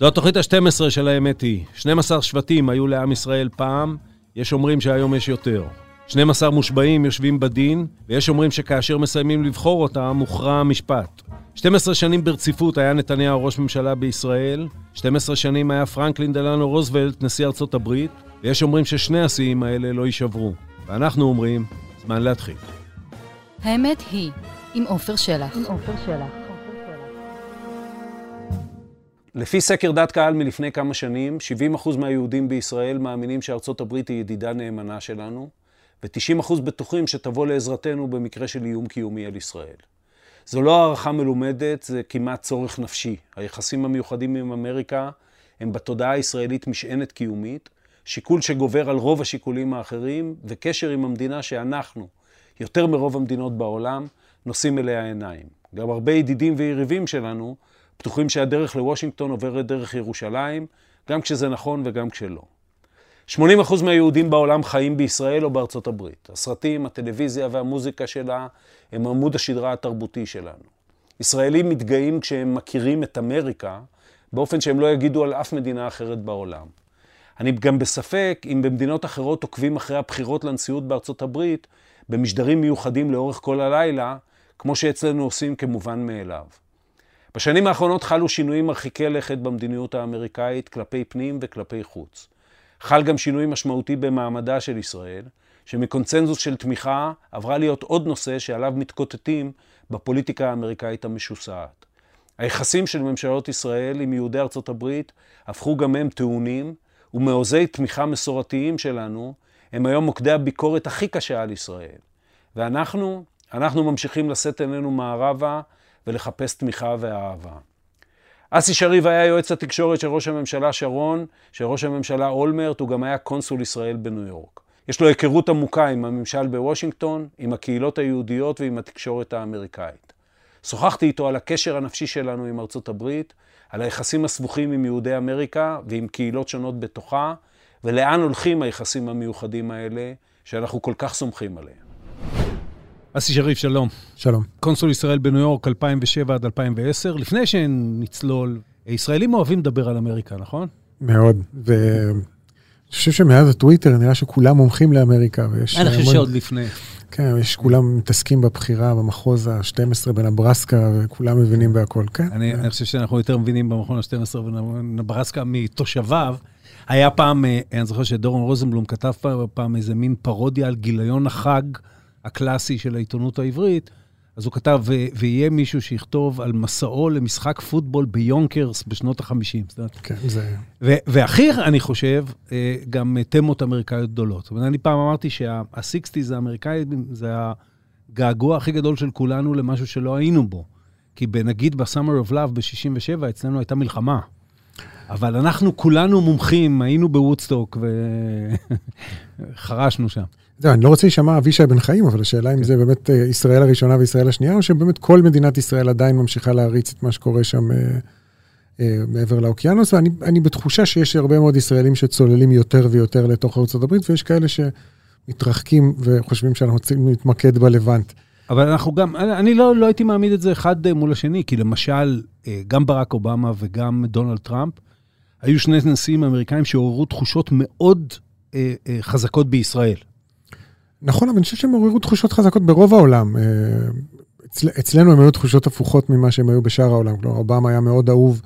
זו התוכנית ה-12 של האמת היא. 12 שבטים היו לעם ישראל פעם, יש אומרים שהיום יש יותר. 12 מושבעים יושבים בדין, ויש אומרים שכאשר מסיימים לבחור אותם, מוכרע המשפט. 12 שנים ברציפות היה נתניהו ראש ממשלה בישראל, 12 שנים היה פרנקלין דלנו רוזוולט נשיא ארצות הברית, ויש אומרים ששני השיאים האלה לא יישברו. ואנחנו אומרים, זמן להתחיל. האמת היא, עם עופר שלח. עם עופר שלח. לפי סקר דת קהל מלפני כמה שנים, 70% מהיהודים בישראל מאמינים שארצות הברית היא ידידה נאמנה שלנו, ו-90% בטוחים שתבוא לעזרתנו במקרה של איום קיומי על ישראל. זו לא הערכה מלומדת, זה כמעט צורך נפשי. היחסים המיוחדים עם אמריקה הם בתודעה הישראלית משענת קיומית, שיקול שגובר על רוב השיקולים האחרים, וקשר עם המדינה שאנחנו, יותר מרוב המדינות בעולם, נושאים אליה עיניים. גם הרבה ידידים ויריבים שלנו בטוחים שהדרך לוושינגטון עוברת דרך ירושלים, גם כשזה נכון וגם כשלא. 80% מהיהודים בעולם חיים בישראל או בארצות הברית. הסרטים, הטלוויזיה והמוזיקה שלה הם עמוד השדרה התרבותי שלנו. ישראלים מתגאים כשהם מכירים את אמריקה באופן שהם לא יגידו על אף מדינה אחרת בעולם. אני גם בספק אם במדינות אחרות עוקבים אחרי הבחירות לנשיאות בארצות הברית במשדרים מיוחדים לאורך כל הלילה, כמו שאצלנו עושים כמובן מאליו. בשנים האחרונות חלו שינויים מרחיקי לכת במדיניות האמריקאית כלפי פנים וכלפי חוץ. חל גם שינוי משמעותי במעמדה של ישראל, שמקונצנזוס של תמיכה עברה להיות עוד נושא שעליו מתקוטטים בפוליטיקה האמריקאית המשוסעת. היחסים של ממשלות ישראל עם יהודי ארצות הברית הפכו גם הם טעונים, ומעוזי תמיכה מסורתיים שלנו הם היום מוקדי הביקורת הכי קשה על ישראל. ואנחנו, אנחנו ממשיכים לשאת עינינו מערבה ולחפש תמיכה ואהבה. אסי שריב היה יועץ התקשורת של ראש הממשלה שרון, של ראש הממשלה אולמרט, הוא גם היה קונסול ישראל בניו יורק. יש לו היכרות עמוקה עם הממשל בוושינגטון, עם הקהילות היהודיות ועם התקשורת האמריקאית. שוחחתי איתו על הקשר הנפשי שלנו עם ארצות הברית, על היחסים הסבוכים עם יהודי אמריקה ועם קהילות שונות בתוכה, ולאן הולכים היחסים המיוחדים האלה, שאנחנו כל כך סומכים עליהם. אסי שריף, שלום. שלום. קונסול ישראל בניו יורק 2007 עד 2010. לפני שנצלול, ישראלים אוהבים לדבר על אמריקה, נכון? מאוד. ואני חושב שמאז הטוויטר נראה שכולם מומחים לאמריקה. אני חושב שעוד לפני. כן, יש כולם מתעסקים בבחירה במחוז ה-12 בנברסקה, וכולם מבינים בהכל, כן. אני, אני חושב שאנחנו יותר מבינים במכון ה-12 בנברסקה מתושביו. היה פעם, אה, אני זוכר שדורון רוזנבלום כתב פעם איזה מין פרודיה על גיליון החג. הקלאסי של העיתונות העברית, אז הוא כתב, ויהיה מישהו שיכתוב על מסעו למשחק פוטבול ביונקרס בשנות ה-50. כן, זה... והכי, אני חושב, אה, גם תמות אמריקאיות גדולות. זאת אומרת, אני פעם אמרתי שה-60's האמריקאים זה הגעגוע הכי גדול של כולנו למשהו שלא היינו בו. כי נגיד ב-Summer of Love ב-67, אצלנו הייתה מלחמה. אבל אנחנו כולנו מומחים, היינו בוודסטוק וחרשנו שם. זה, אני לא רוצה להישמע אבישי בן חיים, אבל השאלה אם כן. זה באמת אה, ישראל הראשונה וישראל השנייה, או שבאמת כל מדינת ישראל עדיין ממשיכה להריץ את מה שקורה שם אה, אה, מעבר לאוקיינוס, ואני בתחושה שיש הרבה מאוד ישראלים שצוללים יותר ויותר לתוך ארה"ב, ויש כאלה שמתרחקים וחושבים שאנחנו רוצים להתמקד בלבנט. אבל אנחנו גם, אני לא, לא הייתי מעמיד את זה אחד מול השני, כי למשל, גם ברק אובמה וגם דונלד טראמפ, היו שני נשיאים אמריקאים שעוררו תחושות מאוד אה, אה, חזקות בישראל. נכון, אבל אני חושב שהם עוררו תחושות חזקות ברוב העולם. אה, אצל, אצלנו הם היו תחושות הפוכות ממה שהם היו בשאר העולם. כלומר, אובמה היה מאוד אהוב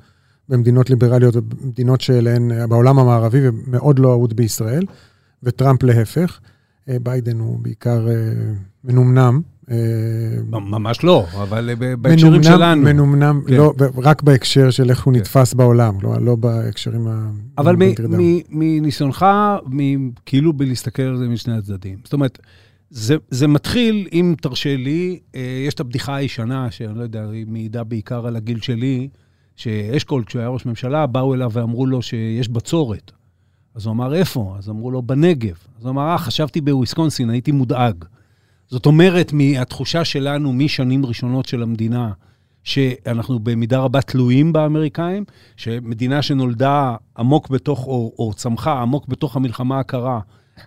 במדינות ליברליות ובמדינות שאליהן, אה, בעולם המערבי, ומאוד לא אהוד בישראל, וטראמפ להפך. אה, ביידן הוא בעיקר מנומנם. ממש לא, אבל בהקשרים שלנו. מנומנם, כן. לא, רק בהקשר של איך הוא כן. נתפס בעולם, כלומר, לא בהקשרים ה... אבל מניסיונך, כאילו בלהסתכל על זה משני הצדדים. זאת אומרת, זה, זה מתחיל, אם תרשה לי, אה, יש את הבדיחה הישנה, שאני לא יודע, היא מעידה בעיקר על הגיל שלי, שאשכול, כשהוא היה ראש ממשלה, באו אליו ואמרו לו שיש בצורת. אז הוא אמר, איפה? אז אמרו לו, בנגב. אז הוא אמר, אה, חשבתי בוויסקונסין, הייתי מודאג. זאת אומרת, מהתחושה שלנו משנים ראשונות של המדינה, שאנחנו במידה רבה תלויים באמריקאים, שמדינה שנולדה עמוק בתוך, או, או צמחה עמוק בתוך המלחמה הקרה,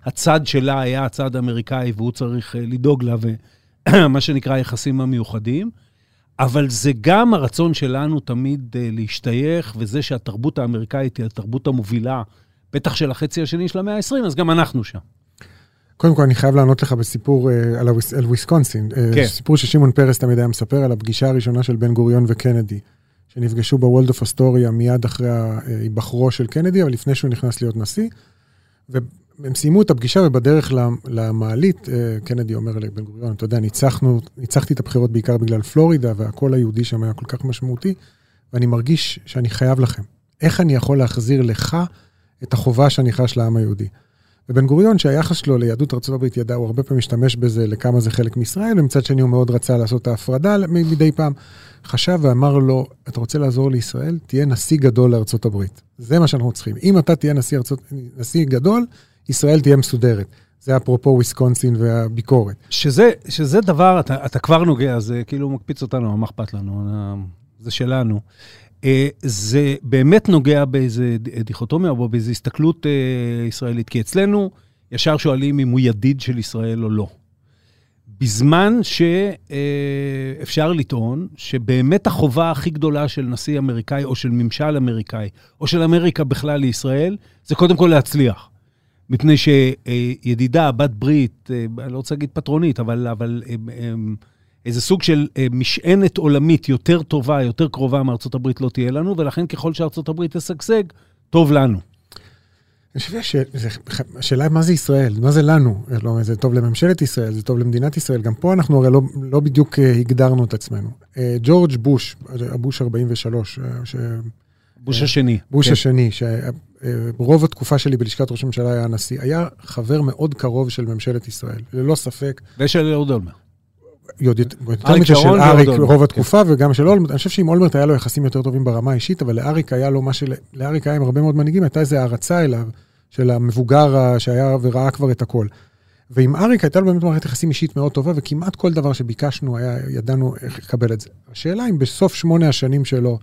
הצד שלה היה הצד האמריקאי והוא צריך אה, לדאוג לה, ומה שנקרא היחסים המיוחדים. אבל זה גם הרצון שלנו תמיד uh, להשתייך, וזה שהתרבות האמריקאית היא התרבות המובילה, בטח של החצי השני של המאה ה-20, אז גם אנחנו שם. קודם כל, אני חייב לענות לך בסיפור אה, על, הוויס, על וויסקונסין. אה, כן. סיפור ששמעון פרס תמיד היה מספר על הפגישה הראשונה של בן גוריון וקנדי, שנפגשו בוולדורף אסטוריה מיד אחרי היבחרו של קנדי, אבל לפני שהוא נכנס להיות נשיא. והם סיימו את הפגישה ובדרך למעלית, אה, קנדי אומר לבן גוריון, אתה יודע, ניצחנו, ניצחתי את הבחירות בעיקר בגלל פלורידה, והקול היהודי שם היה כל כך משמעותי, ואני מרגיש שאני חייב לכם. איך אני יכול להחזיר לך את החובה שאני חש לעם היהודי? ובן גוריון, שהיחס שלו ליהדות ארה"ב ידע, הוא הרבה פעמים משתמש בזה לכמה זה חלק מישראל, ומצד שני הוא מאוד רצה לעשות את ההפרדה מדי פעם. חשב ואמר לו, אתה רוצה לעזור לישראל? תהיה נשיא גדול לארצות הברית. זה מה שאנחנו צריכים. אם אתה תהיה נשיא, ארצות, נשיא גדול, ישראל תהיה מסודרת. זה אפרופו וויסקונסין והביקורת. שזה, שזה דבר, אתה, אתה כבר נוגע, זה כאילו מקפיץ אותנו, מה אכפת לנו? זה שלנו. אה, זה באמת נוגע באיזה דיכוטומיה או באיזו הסתכלות אה, ישראלית, כי אצלנו ישר שואלים אם הוא ידיד של ישראל או לא. בזמן שאפשר לטעון שבאמת החובה הכי גדולה של נשיא אמריקאי או של ממשל אמריקאי, או של אמריקה בכלל לישראל, זה קודם כל להצליח. מפני שידידה, בת ברית, אה, אני לא רוצה להגיד פטרונית, אבל, אבל איזה סוג של משענת עולמית יותר טובה, יותר קרובה מארצות הברית לא תהיה לנו, ולכן ככל שארצות הברית תשגשג, טוב לנו. אני חושב שהשאלה מה זה ישראל, מה זה לנו. לא, זה טוב לממשלת ישראל, זה טוב למדינת ישראל. גם פה אנחנו הרי לא, לא בדיוק אה, הגדרנו את עצמנו. אה, ג'ורג' בוש, בוש 43, ש... בוש השני. בוש כן. השני, שרוב התקופה שלי בלשכת ראש הממשלה היה הנשיא, היה חבר מאוד קרוב של ממשלת ישראל, ללא ספק. ושל אהוד אולמרט. יותר מזה של אריק רוב התקופה, כן. וגם של אולמרט. אני חושב שעם אולמרט היה לו יחסים יותר טובים ברמה האישית, אבל לאריק היה לו מה של... לאריק היה עם הרבה מאוד מנהיגים, הייתה איזו הערצה אליו, של המבוגר שהיה וראה כבר את הכל. ועם אריק הייתה לו באמת מערכת יחסים אישית מאוד טובה, וכמעט כל דבר שביקשנו, היה, ידענו איך לקבל את זה. השאלה אם בסוף שמונה השנים שלו,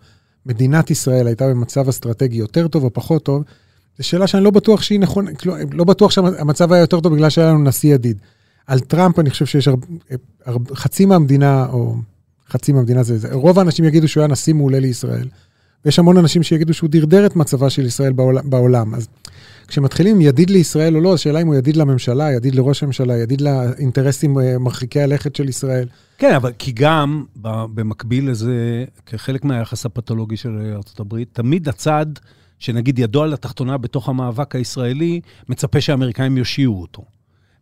מדינת ישראל הייתה במצב אסטרטגי יותר טוב או פחות טוב, זו שאלה שאני לא בטוח שהיא נכונה, לא בטוח שהמצב היה יותר טוב בגלל שהיה לנו נשיא ידיד. על טראמפ אני חושב שיש הרבה, חצי מהמדינה, או חצי מהמדינה זה, זה, רוב האנשים יגידו שהוא היה נשיא מעולה לישראל, ויש המון אנשים שיגידו שהוא דרדר את מצבה של ישראל בעולם. בעולם. אז כשמתחילים ידיד לישראל או לא, השאלה אם הוא ידיד לממשלה, ידיד לראש הממשלה, ידיד לאינטרסים אה, מרחיקי הלכת של ישראל. כן, אבל כי גם במקביל לזה, כחלק מהיחס הפתולוגי של ארה"ב, תמיד הצד שנגיד ידו על התחתונה בתוך המאבק הישראלי, מצפה שהאמריקאים יושיעו אותו.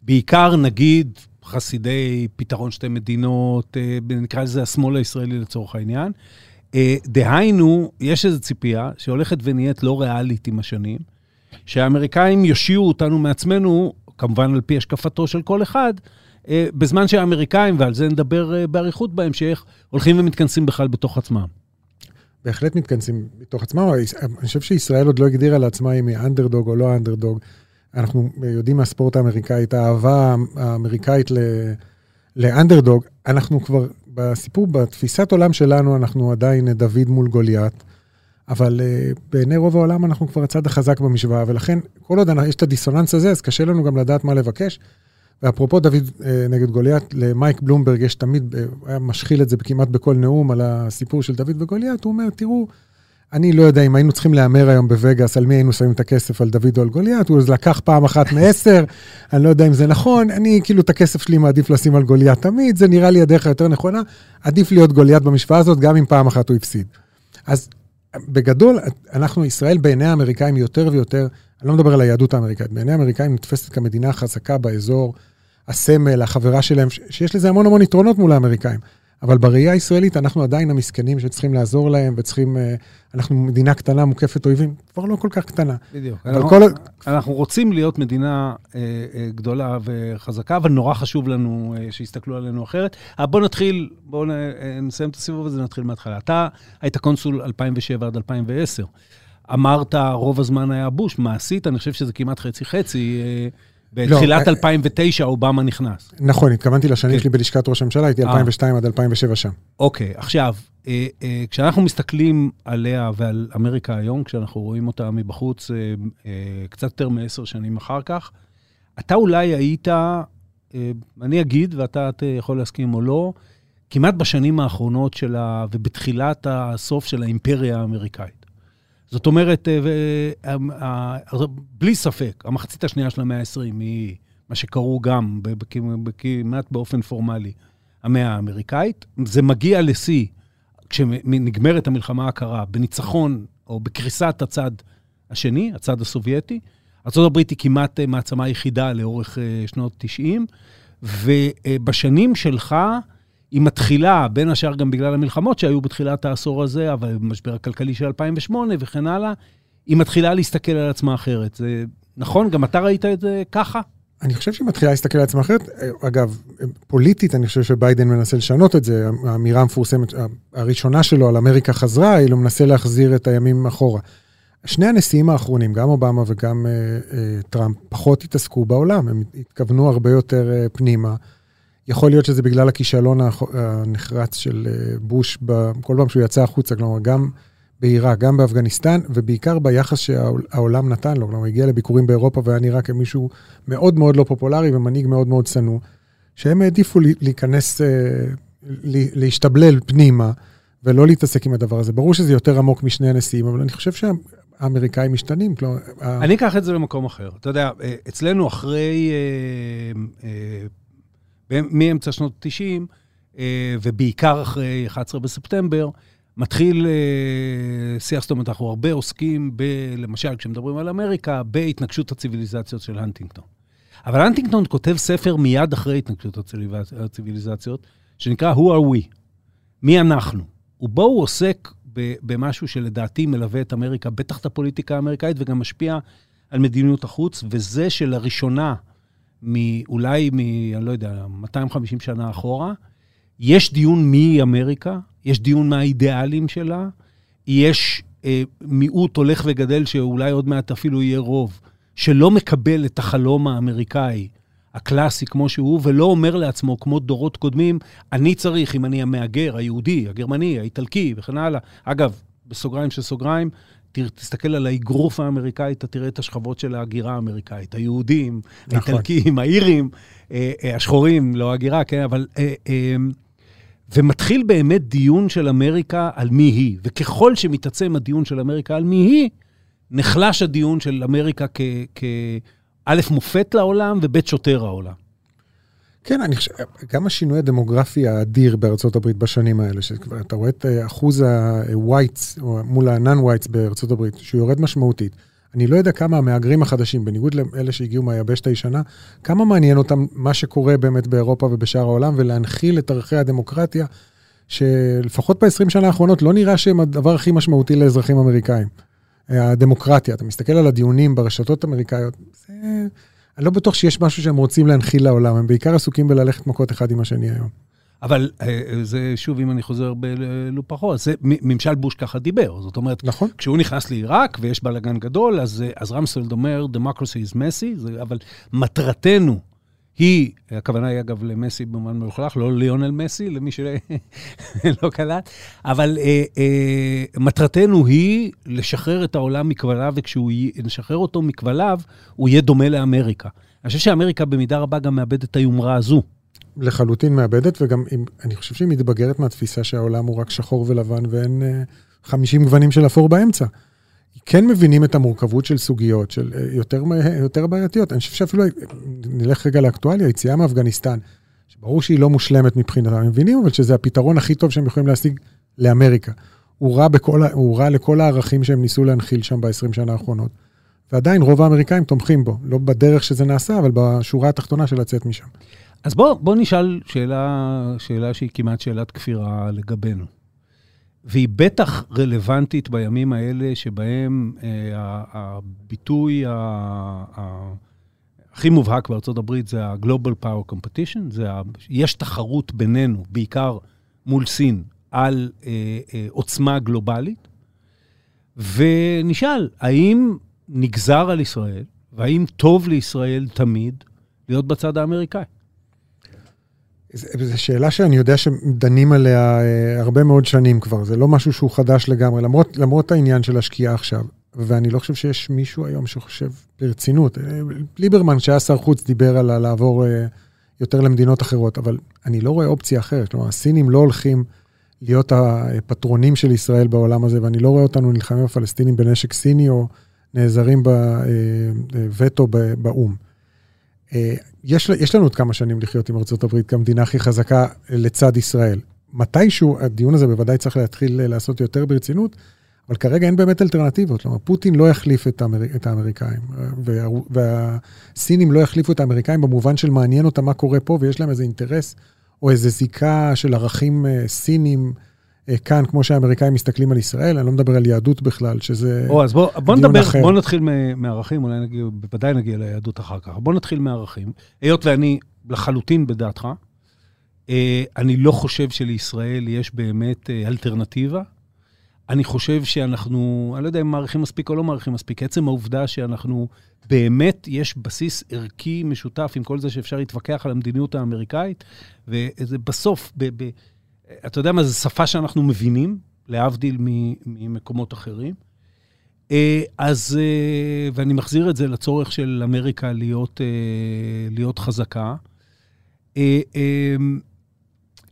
בעיקר, נגיד, חסידי פתרון שתי מדינות, אה, נקרא לזה השמאל הישראלי לצורך העניין. אה, דהיינו, יש איזו ציפייה שהולכת ונהיית לא ריאלית עם השנים, שהאמריקאים יושיעו אותנו מעצמנו, כמובן על פי השקפתו של כל אחד, אה, בזמן שהאמריקאים, ועל זה נדבר באריכות בהמשך, הולכים ומתכנסים בכלל בתוך עצמם. בהחלט מתכנסים בתוך עצמם, אני חושב שישראל עוד לא הגדירה לעצמה אם היא אנדרדוג או לא אנדרדוג. אנחנו יודעים מהספורט האמריקאי, את האהבה האמריקאית לאנדרדוג. אנחנו כבר, בסיפור, בתפיסת עולם שלנו, אנחנו עדיין דוד מול גוליית, אבל uh, בעיני רוב העולם אנחנו כבר הצד החזק במשוואה, ולכן כל עוד יש את הדיסוננס הזה, אז קשה לנו גם לדעת מה לבקש. ואפרופו דוד uh, נגד גוליית, למייק בלומברג יש תמיד, uh, היה משחיל את זה כמעט בכל נאום על הסיפור של דוד וגוליית, הוא אומר, תראו, אני לא יודע אם היינו צריכים להמר היום בווגאס, על מי היינו שמים את הכסף, על דוד או על גוליית, הוא לקח פעם אחת מעשר, אני לא יודע אם זה נכון, אני כאילו את הכסף שלי מעדיף לשים על גוליית תמיד, זה נראה לי הדרך היותר נכונה, עדיף להיות גוליית במשוואה הזאת, גם אם פעם אחת הוא הפסיד. אז בגדול, אנחנו, ישראל בעיני האמריקאים יותר ויותר, אני לא מדבר על היהדות האמריקאית, בעיני האמריקאים נתפסת כמדינה החזקה באזור, הסמל, החברה שלהם, שיש לזה המון המון יתרונות מול האמריקאים. אבל בראייה הישראלית אנחנו עדיין המסכנים שצריכים לעזור להם וצריכים, אה, אנחנו מדינה קטנה מוקפת אויבים, כבר לא כל כך קטנה. בדיוק. אנחנו, כל... אנחנו רוצים להיות מדינה אה, אה, גדולה וחזקה, אבל נורא חשוב לנו אה, שיסתכלו עלינו אחרת. אה, בואו נתחיל, בואו נסיים את הסיבוב הזה, נתחיל מההתחלה. אתה היית קונסול 2007 עד 2010. אמרת, רוב הזמן היה בוש, מעשית, אני חושב שזה כמעט חצי-חצי. אה, בתחילת 2009 לא, אה, אובמה נכנס. נכון, התכוונתי לשנים כן. שלי בלשכת ראש הממשלה, הייתי 2002 אה. עד 2007 שם. אוקיי, עכשיו, אה, כשאנחנו מסתכלים עליה ועל אמריקה היום, כשאנחנו רואים אותה מבחוץ קצת יותר מעשר שנים אחר כך, אתה אולי היית, אני אגיד, ואתה יכול להסכים או לא, כמעט בשנים האחרונות שלה ובתחילת הסוף של האימפריה האמריקאית. זאת אומרת, אה, בלי ספק, המחצית השנייה של המאה ה-20 היא מה שקראו גם כמעט באופן פורמלי המאה האמריקאית. זה מגיע לשיא כשנגמרת המלחמה הקרה בניצחון או בקריסת הצד השני, הצד הסובייטי. ארה"ב היא כמעט אה, מעצמה יחידה לאורך אה, שנות 90, ובשנים שלך היא מתחילה, בין השאר גם בגלל המלחמות שהיו בתחילת העשור הזה, אבל במשבר הכלכלי של 2008 וכן הלאה, היא מתחילה להסתכל על עצמה אחרת. זה נכון? גם אתה ראית את זה ככה? אני חושב שהיא מתחילה להסתכל על עצמה אחרת. אגב, פוליטית, אני חושב שביידן מנסה לשנות את זה. האמירה המפורסמת הראשונה שלו על אמריקה חזרה, היא לא מנסה להחזיר את הימים אחורה. שני הנשיאים האחרונים, גם אובמה וגם אה, אה, טראמפ, פחות התעסקו בעולם, הם התכוונו הרבה יותר אה, פנימה. יכול להיות שזה בגלל הכישלון הנחרץ של אה, בוש כל פעם שהוא יצא החוצה, כלומר, גם בעיראק, גם באפגניסטן, ובעיקר ביחס שהעולם נתן לו. כלומר, הוא הגיע לביקורים באירופה והיה נראה כמישהו מאוד מאוד לא פופולרי ומנהיג מאוד מאוד שנוא, שהם העדיפו להיכנס, אה, להשתבלל פנימה. ולא להתעסק עם הדבר הזה. ברור שזה יותר עמוק משני הנשיאים, אבל אני חושב האמריקאים משתנים. כלומר... אני אקח את זה למקום אחר. אתה יודע, אה, אצלנו אחרי, מאמצע שנות ה-90, ובעיקר אחרי 11 בספטמבר, מתחיל שיח, זאת אומרת, אנחנו הרבה עוסקים, ב, למשל, כשמדברים על אמריקה, בהתנגשות הציוויליזציות של הנטינגטון. אבל הנטינגטון כותב ספר מיד אחרי התנגשות הציוויליזציות, שנקרא Who are we? מי אנחנו? ובו הוא עוסק במשהו שלדעתי מלווה את אמריקה, בטח את הפוליטיקה האמריקאית, וגם משפיע על מדיניות החוץ, וזה שלראשונה, אולי מ... אני לא יודע, 250 שנה אחורה, יש דיון מי אמריקה, יש דיון מה האידיאלים שלה, יש אה, מיעוט הולך וגדל, שאולי עוד מעט אפילו יהיה רוב, שלא מקבל את החלום האמריקאי הקלאסי כמו שהוא, ולא אומר לעצמו, כמו דורות קודמים, אני צריך, אם אני המהגר, היהודי, הגרמני, האיטלקי וכן הלאה. אגב, בסוגריים של סוגריים, תסתכל על האגרוף האמריקאי, אתה תראה את השכבות של ההגירה האמריקאית. היהודים, נכון. האיטלקים, האירים, אה, אה, השחורים, לא הגירה, כן, אבל... אה, ומתחיל באמת דיון של אמריקה על מי היא. וככל שמתעצם הדיון של אמריקה על מי היא, נחלש הדיון של אמריקה כ... כ א', מופת לעולם, וב', שוטר העולם. כן, אני חושב, גם השינוי הדמוגרפי האדיר בארצות הברית בשנים האלה, שכבר אתה רואה את אה, אחוז ה-whites, או מול ה-non-whites בארצות הברית, שהוא יורד משמעותית. אני לא יודע כמה המהגרים החדשים, בניגוד לאלה שהגיעו מהיבשת הישנה, כמה מעניין אותם מה שקורה באמת באירופה ובשאר העולם, ולהנחיל את ערכי הדמוקרטיה, שלפחות ב-20 שנה האחרונות לא נראה שהם הדבר הכי משמעותי לאזרחים אמריקאים. הדמוקרטיה, אתה מסתכל על הדיונים ברשתות האמריקאיות, זה... אני לא בטוח שיש משהו שהם רוצים להנחיל לעולם, הם בעיקר עסוקים בללכת מכות אחד עם השני היום. אבל אה, זה, שוב, אם אני חוזר בלופחו, זה ממשל בוש ככה דיבר. זאת אומרת, נכון. כשהוא נכנס לעיראק ויש בלאגן גדול, אז, אז רמספלד אומר, democracy is messy, זה, אבל מטרתנו היא, הכוונה היא אגב למסי במובן מלוכלך, לא ליונל מסי, למי שלא קלט, אבל אה, אה, מטרתנו היא לשחרר את העולם מכבליו, וכשנשחרר אותו מכבליו, הוא יהיה דומה לאמריקה. אני חושב שאמריקה במידה רבה גם מאבדת את היומרה הזו. לחלוטין מאבדת, וגם אם, אני חושב שהיא מתבגרת מהתפיסה שהעולם הוא רק שחור ולבן ואין אה, 50 גוונים של אפור באמצע. כן מבינים את המורכבות של סוגיות, של אה, יותר, יותר בעייתיות. אני חושב שאפילו, נלך רגע לאקטואליה, היציאה מאפגניסטן, שברור שהיא לא מושלמת מבחינתם, הם מבינים אבל שזה הפתרון הכי טוב שהם יכולים להשיג לאמריקה. הוא רע, בכל, הוא רע לכל הערכים שהם ניסו להנחיל שם ב-20 שנה האחרונות. ועדיין רוב האמריקאים תומכים בו, לא בדרך שזה נעשה, אבל בשורה התחתונה של לצאת משם. אז בוא, בוא נשאל שאלה, שאלה שהיא כמעט שאלת כפירה לגבינו. והיא בטח רלוונטית בימים האלה שבהם אה, הביטוי ה, ה, הכי מובהק בארצות הברית זה ה-Global Power Competition, זה ה, יש תחרות בינינו, בעיקר מול סין, על אה, אה, עוצמה גלובלית, ונשאל, האם נגזר על ישראל, והאם טוב לישראל תמיד להיות בצד האמריקאי? זו שאלה שאני יודע שדנים עליה אה, הרבה מאוד שנים כבר, זה לא משהו שהוא חדש לגמרי, למרות, למרות העניין של השקיעה עכשיו. ואני לא חושב שיש מישהו היום שחושב ברצינות. אה, ליברמן, שהיה שר חוץ, דיבר על לעבור אה, יותר למדינות אחרות, אבל אני לא רואה אופציה אחרת. כלומר, הסינים לא הולכים להיות הפטרונים של ישראל בעולם הזה, ואני לא רואה אותנו נלחמים בפלסטינים בנשק סיני או נעזרים בווטו באו"ם. יש, יש לנו עוד כמה שנים לחיות עם ארה"ב כמדינה הכי חזקה לצד ישראל. מתישהו, הדיון הזה בוודאי צריך להתחיל לעשות יותר ברצינות, אבל כרגע אין באמת אלטרנטיבות. כלומר, פוטין לא יחליף את, האמר... את האמריקאים, וה... והסינים לא יחליפו את האמריקאים במובן של מעניין אותם מה קורה פה, ויש להם איזה אינטרס או איזה זיקה של ערכים אה, סינים. אה, כאן, כמו שהאמריקאים מסתכלים על ישראל, אני לא מדבר על יהדות בכלל, שזה או, אז בוא, בוא נדבר, אחר. בוא נתחיל מערכים, אולי נגיע, בוודאי נגיע ליהדות אחר כך. בוא נתחיל מערכים. היות ואני לחלוטין בדעתך, אה, אני לא חושב שלישראל יש באמת אלטרנטיבה אני חושב שאנחנו, אני לא יודע אם מעריכים מספיק או לא מעריכים מספיק, עצם העובדה שאנחנו, באמת יש בסיס ערכי משותף עם כל זה שאפשר להתווכח על המדיניות האמריקאית, וזה בסוף, ב, ב, אתה יודע מה, זו שפה שאנחנו מבינים, להבדיל ממקומות אחרים. אה, אז, אה, ואני מחזיר את זה לצורך של אמריקה להיות, אה, להיות חזקה.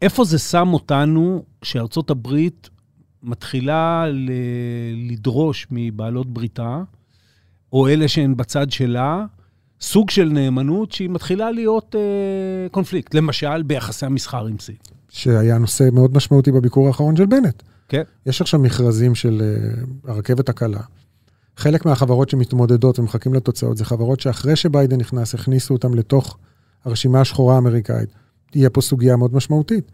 איפה זה שם אותנו שארצות הברית מתחילה לדרוש מבעלות בריתה, או אלה שהן בצד שלה, סוג של נאמנות שהיא מתחילה להיות אה, קונפליקט, למשל ביחסי המסחר עם סין. שהיה נושא מאוד משמעותי בביקור האחרון של בנט. כן. יש עכשיו מכרזים של uh, הרכבת הקלה. חלק מהחברות שמתמודדות ומחכים לתוצאות זה חברות שאחרי שביידן נכנס, הכניסו אותן לתוך הרשימה השחורה האמריקאית. תהיה פה סוגיה מאוד משמעותית.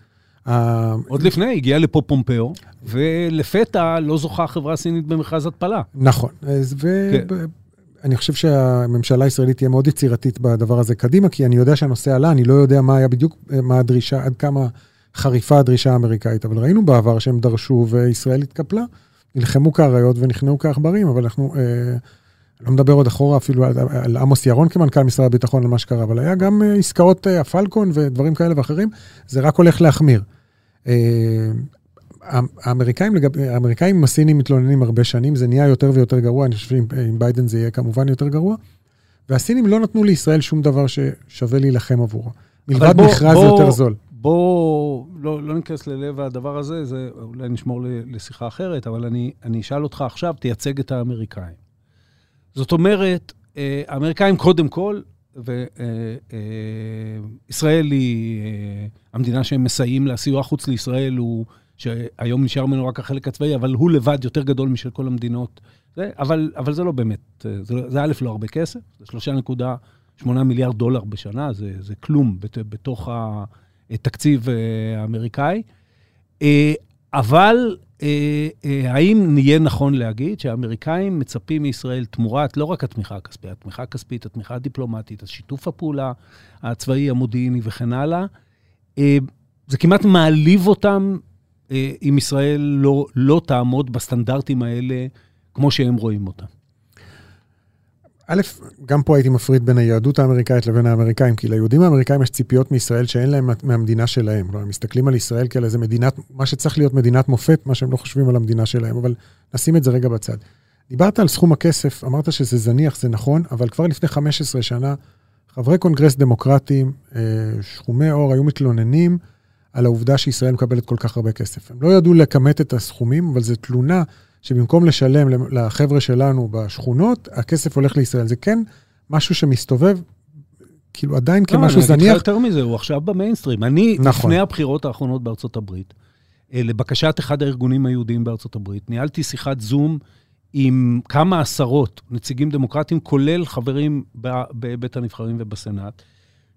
עוד לפני, הגיע לפה פומפאו, ולפתע לא זוכה חברה סינית במכרז התפלה. נכון, ואני כן. חושב שהממשלה הישראלית תהיה מאוד יצירתית בדבר הזה קדימה, כי אני יודע שהנושא עלה, אני לא יודע מה היה בדיוק, מה הדרישה, עד כמה חריפה הדרישה האמריקאית, אבל ראינו בעבר שהם דרשו וישראל התקפלה. נלחמו כאריות ונכנעו כעכברים, אבל אנחנו, אה, לא מדבר עוד אחורה אפילו על, על עמוס ירון כמנכ"ל משרד הביטחון, על מה שקרה, אבל היה גם אה, עסקאות אה, הפלקון ודברים כאלה ואחרים, זה רק הולך להחמיר. אה, האמריקאים, לגב, האמריקאים עם הסינים מתלוננים הרבה שנים, זה נהיה יותר ויותר גרוע, אני חושב שעם ביידן זה יהיה כמובן יותר גרוע. והסינים לא נתנו לישראל שום דבר ששווה להילחם עבורו. מלבד בוא, מכרז בוא, יותר זול. בוא, לא, לא ניכנס ללב הדבר הזה, זה אולי נשמור לשיחה אחרת, אבל אני, אני אשאל אותך עכשיו, תייצג את האמריקאים. זאת אומרת, אה, האמריקאים קודם כל וישראל היא אה, המדינה שהם מסייעים לה, סיוע חוץ לישראל הוא, שהיום נשאר ממנו רק החלק הצבאי, אבל הוא לבד יותר גדול משל כל המדינות. זה, אבל, אבל זה לא באמת, זה, זה א', לא הרבה כסף, זה 3.8 מיליארד דולר בשנה, זה, זה כלום בתוך התקציב אה, האמריקאי. אה, אבל אה, אה, האם נהיה נכון להגיד שהאמריקאים מצפים מישראל תמורת לא רק התמיכה הכספית, התמיכה הכספית, התמיכה הדיפלומטית, השיתוף הפעולה הצבאי, המודיעיני וכן הלאה, אה, זה כמעט מעליב אותם אם ישראל לא, לא תעמוד בסטנדרטים האלה כמו שהם רואים אותם. א', גם פה הייתי מפריד בין היהדות האמריקאית לבין האמריקאים, כי ליהודים האמריקאים יש ציפיות מישראל שאין להם מהמדינה שלהם. כלומר, הם מסתכלים על ישראל כאל איזה מדינת, מה שצריך להיות מדינת מופת, מה שהם לא חושבים על המדינה שלהם, אבל נשים את זה רגע בצד. דיברת על סכום הכסף, אמרת שזה זניח, זה נכון, אבל כבר לפני 15 שנה, חברי קונגרס דמוקרטיים, אה, שחומי עור, היו מתלוננים על העובדה שישראל מקבלת כל כך הרבה כסף. הם לא ידעו לכמת את הסכומים, אבל זו תלונה שבמקום לשלם לחבר'ה שלנו בשכונות, הכסף הולך לישראל. זה כן משהו שמסתובב, כאילו עדיין לא, כמשהו זניח. לא, אני אגיד לך יותר מזה, הוא עכשיו במיינסטרים. אני, נכון. לפני הבחירות האחרונות בארצות הברית, אה, לבקשת אחד הארגונים היהודיים בארצות הברית, ניהלתי שיחת זום עם כמה עשרות נציגים דמוקרטיים, כולל חברים בבית הנבחרים ובסנאט,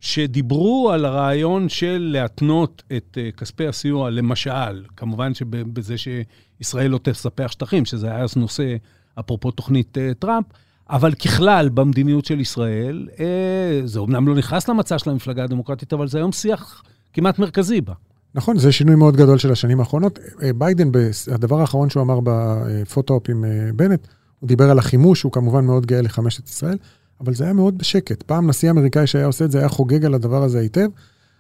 שדיברו על הרעיון של להתנות את אה, כספי הסיוע, למשל, כמובן שבזה שישראל לא תספח שטחים, שזה היה אז נושא, אפרופו תוכנית אה, טראמפ, אבל ככלל, במדיניות של ישראל, אה, זה אומנם לא נכנס למצע של המפלגה הדמוקרטית, אבל זה היום שיח כמעט מרכזי בה. נכון, זה שינוי מאוד גדול של השנים האחרונות. ביידן, הדבר האחרון שהוא אמר ב photo-op עם בנט, הוא דיבר על החימוש, הוא כמובן מאוד גאה לחמש את ישראל. אבל זה היה מאוד בשקט. פעם נשיא אמריקאי שהיה עושה את זה היה חוגג על הדבר הזה היטב.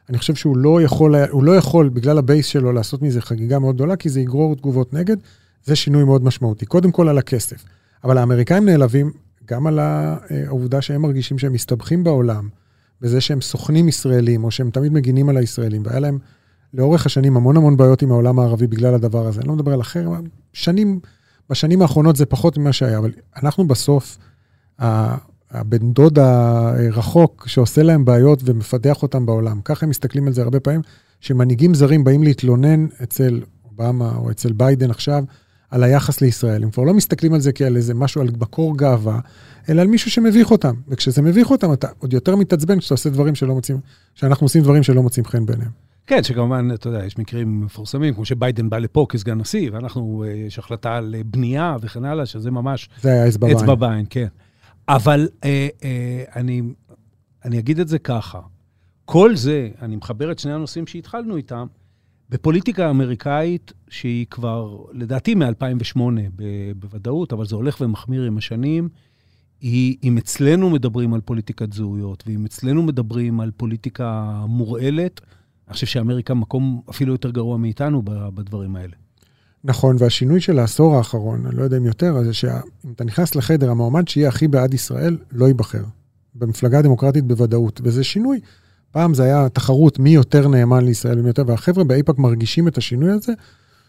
אני חושב שהוא לא יכול, הוא לא יכול, בגלל הבייס שלו, לעשות מזה חגיגה מאוד גדולה, כי זה יגרור תגובות נגד. זה שינוי מאוד משמעותי. קודם כל על הכסף. אבל האמריקאים נעלבים גם על העובדה שהם מרגישים שהם מסתבכים בעולם, בזה שהם סוכנים ישראלים, או שהם תמיד מגינים על הישראלים, והיה להם לאורך השנים המון המון בעיות עם העולם הערבי בגלל הדבר הזה. אני לא מדבר על אחר, שנים, בשנים האחרונות זה פחות ממה שהיה, אבל אנחנו בסוף, הבן דוד הרחוק שעושה להם בעיות ומפתח אותם בעולם. ככה הם מסתכלים על זה הרבה פעמים, שמנהיגים זרים באים להתלונן אצל אובמה או אצל ביידן עכשיו, על היחס לישראל. הם כבר לא מסתכלים על זה כעל איזה משהו, על מקור גאווה, אלא על מישהו שמביך אותם. וכשזה מביך אותם, אתה עוד יותר מתעצבן כשאתה עושה דברים שלא מוצאים, שאנחנו עושים דברים שלא מוצאים חן בעיניהם. כן, שכמובן, אתה יודע, יש מקרים מפורסמים, כמו שביידן בא לפה כסגן נשיא, ואנחנו, אה, יש החלטה על בנייה וכן הלאה, שזה ממש... זה היה אצבע בעין. אצבע בעין, כן. אבל אה, אה, אני, אני אגיד את זה ככה, כל זה, אני מחבר את שני הנושאים שהתחלנו איתם, בפוליטיקה האמריקאית, שהיא כבר, לדעתי מ-2008 בוודאות, אבל זה הולך ומחמיר עם השנים, היא, אם אצלנו מדברים על פוליטיקת זהויות, ואם אצלנו מדברים על פוליטיקה מורעלת, אני חושב שאמריקה מקום אפילו יותר גרוע מאיתנו בדברים האלה. נכון, והשינוי של העשור האחרון, אני לא יודע אם יותר, זה שאם אתה נכנס לחדר, המועמד שיהיה הכי בעד ישראל לא ייבחר. במפלגה הדמוקרטית בוודאות, וזה שינוי. פעם זה היה תחרות מי יותר נאמן לישראל ומי יותר, והחבר'ה באיפא"ק מרגישים את השינוי הזה,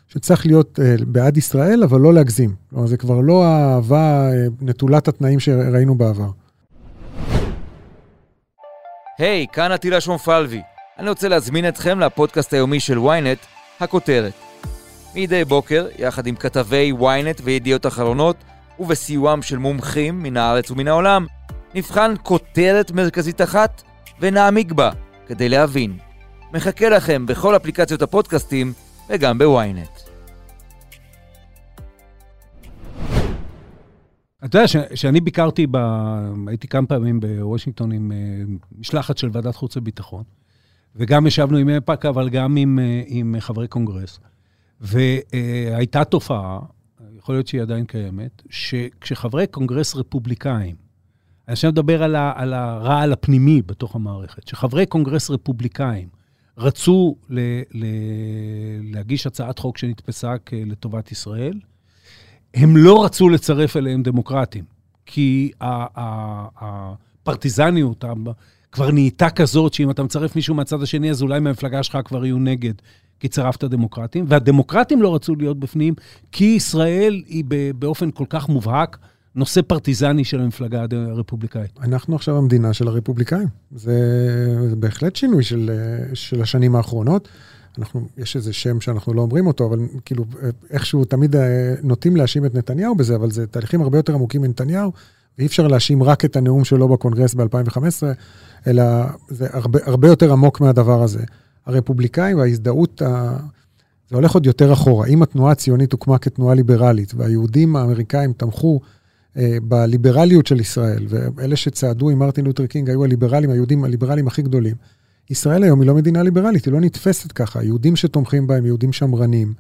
שצריך להיות uh, בעד ישראל, אבל לא להגזים. כלומר, זה כבר לא האהבה uh, נטולת התנאים שראינו בעבר. היי, hey, כאן עטילה שומפלבי. אני רוצה להזמין אתכם לפודקאסט היומי של ynet, הכותרת. מדי בוקר, יחד עם כתבי ynet וידיעות אחרונות, ובסיועם של מומחים מן הארץ ומן העולם, נבחן כותרת מרכזית אחת ונעמיק בה כדי להבין. מחכה לכם בכל אפליקציות הפודקאסטים וגם בוויינט. אתה יודע, כשאני ביקרתי, ב... הייתי כמה פעמים בוושינגטון עם אה, משלחת של ועדת חוץ וביטחון, וגם ישבנו עם איפא"ק, אבל גם עם, אה, עם חברי קונגרס. והייתה תופעה, יכול להיות שהיא עדיין קיימת, שכשחברי קונגרס רפובליקאים, אני עכשיו מדבר על, על הרעל הפנימי בתוך המערכת, שחברי קונגרס רפובליקאים רצו ל, ל, להגיש הצעת חוק שנתפסה לטובת ישראל, הם לא רצו לצרף אליהם דמוקרטים, כי הפרטיזניות כבר נהייתה כזאת, שאם אתה מצרף מישהו מהצד השני, אז אולי מהמפלגה שלך כבר יהיו נגד. כי צירפת דמוקרטים, והדמוקרטים לא רצו להיות בפנים, כי ישראל היא באופן כל כך מובהק נושא פרטיזני של המפלגה הרפובליקאית. אנחנו עכשיו המדינה של הרפובליקאים. זה, זה בהחלט שינוי של, של השנים האחרונות. אנחנו, יש איזה שם שאנחנו לא אומרים אותו, אבל כאילו, איכשהו תמיד אה, נוטים להאשים את נתניהו בזה, אבל זה תהליכים הרבה יותר עמוקים מנתניהו, ואי אפשר להאשים רק את הנאום שלו בקונגרס ב-2015, אלא זה הרבה, הרבה יותר עמוק מהדבר הזה. הרפובליקאים וההזדהות, ה... זה הולך עוד יותר אחורה. אם התנועה הציונית הוקמה כתנועה ליברלית, והיהודים האמריקאים תמכו אה, בליברליות של ישראל, ואלה שצעדו עם מרטין לותר קינג היו הליברלים, היהודים הליברלים הכי גדולים. ישראל היום היא לא מדינה ליברלית, היא לא נתפסת ככה. יהודים שתומכים בהם, יהודים שמרנים,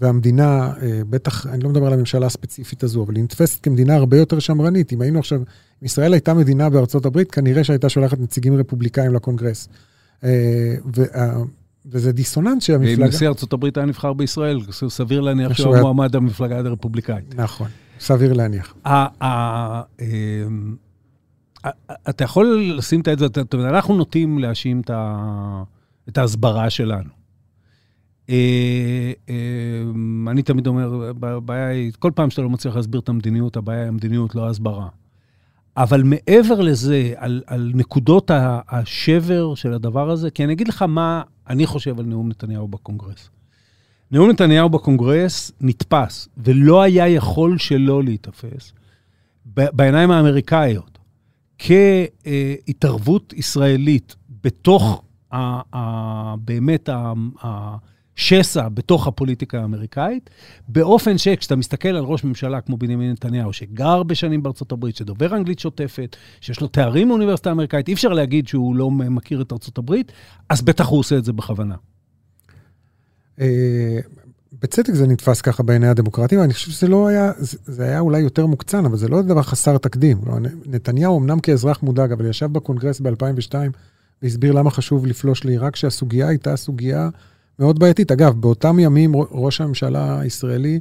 והמדינה, אה, בטח, אני לא מדבר על הממשלה הספציפית הזו, אבל היא נתפסת כמדינה הרבה יותר שמרנית. אם היינו עכשיו, אם ישראל הייתה מדינה בארצות הברית, כנראה שהייתה שולחת נציגים רפובליקאים לקונגרס. אה, וזה דיסוננס שהמפלגה... אם נשיא ארצות הברית היה נבחר בישראל, סביר להניח שהוא המועמד המפלגה הרפובליקאית. נכון, סביר להניח. אמ, אתה יכול לשים את זה, אנחנו נוטים להאשים את ההסברה שלנו. אה, אני תמיד אומר, הבעיה היא, כל פעם שאתה לא מצליח להסביר את המדיניות, הבעיה היא המדיניות, לא ההסברה. אבל מעבר לזה, על, על נקודות השבר של הדבר הזה, כי אני אגיד לך מה אני חושב על נאום נתניהו בקונגרס. נאום נתניהו בקונגרס נתפס, ולא היה יכול שלא להיתפס, בעיניים האמריקאיות, כהתערבות ישראלית בתוך ה, ה, באמת ה, ה, שסע בתוך הפוליטיקה האמריקאית, באופן שכשאתה מסתכל על ראש ממשלה כמו בנימין נתניהו, שגר בשנים בארצות הברית, שדובר אנגלית שוטפת, שיש לו תארים באוניברסיטה האמריקאית, אי אפשר להגיד שהוא לא מכיר את ארצות הברית, אז בטח הוא עושה את זה בכוונה. אה, בצדק זה נתפס ככה בעיני הדמוקרטים, אני חושב שזה לא היה, זה היה אולי יותר מוקצן, אבל זה לא דבר חסר תקדים. לא, נתניהו אמנם כאזרח מודאג, אבל ישב בקונגרס ב-2002 והסביר למה חשוב לפלוש לעיראק, שהסוגיה הייתה סוגיה מאוד בעייתית. אגב, באותם ימים ראש הממשלה הישראלי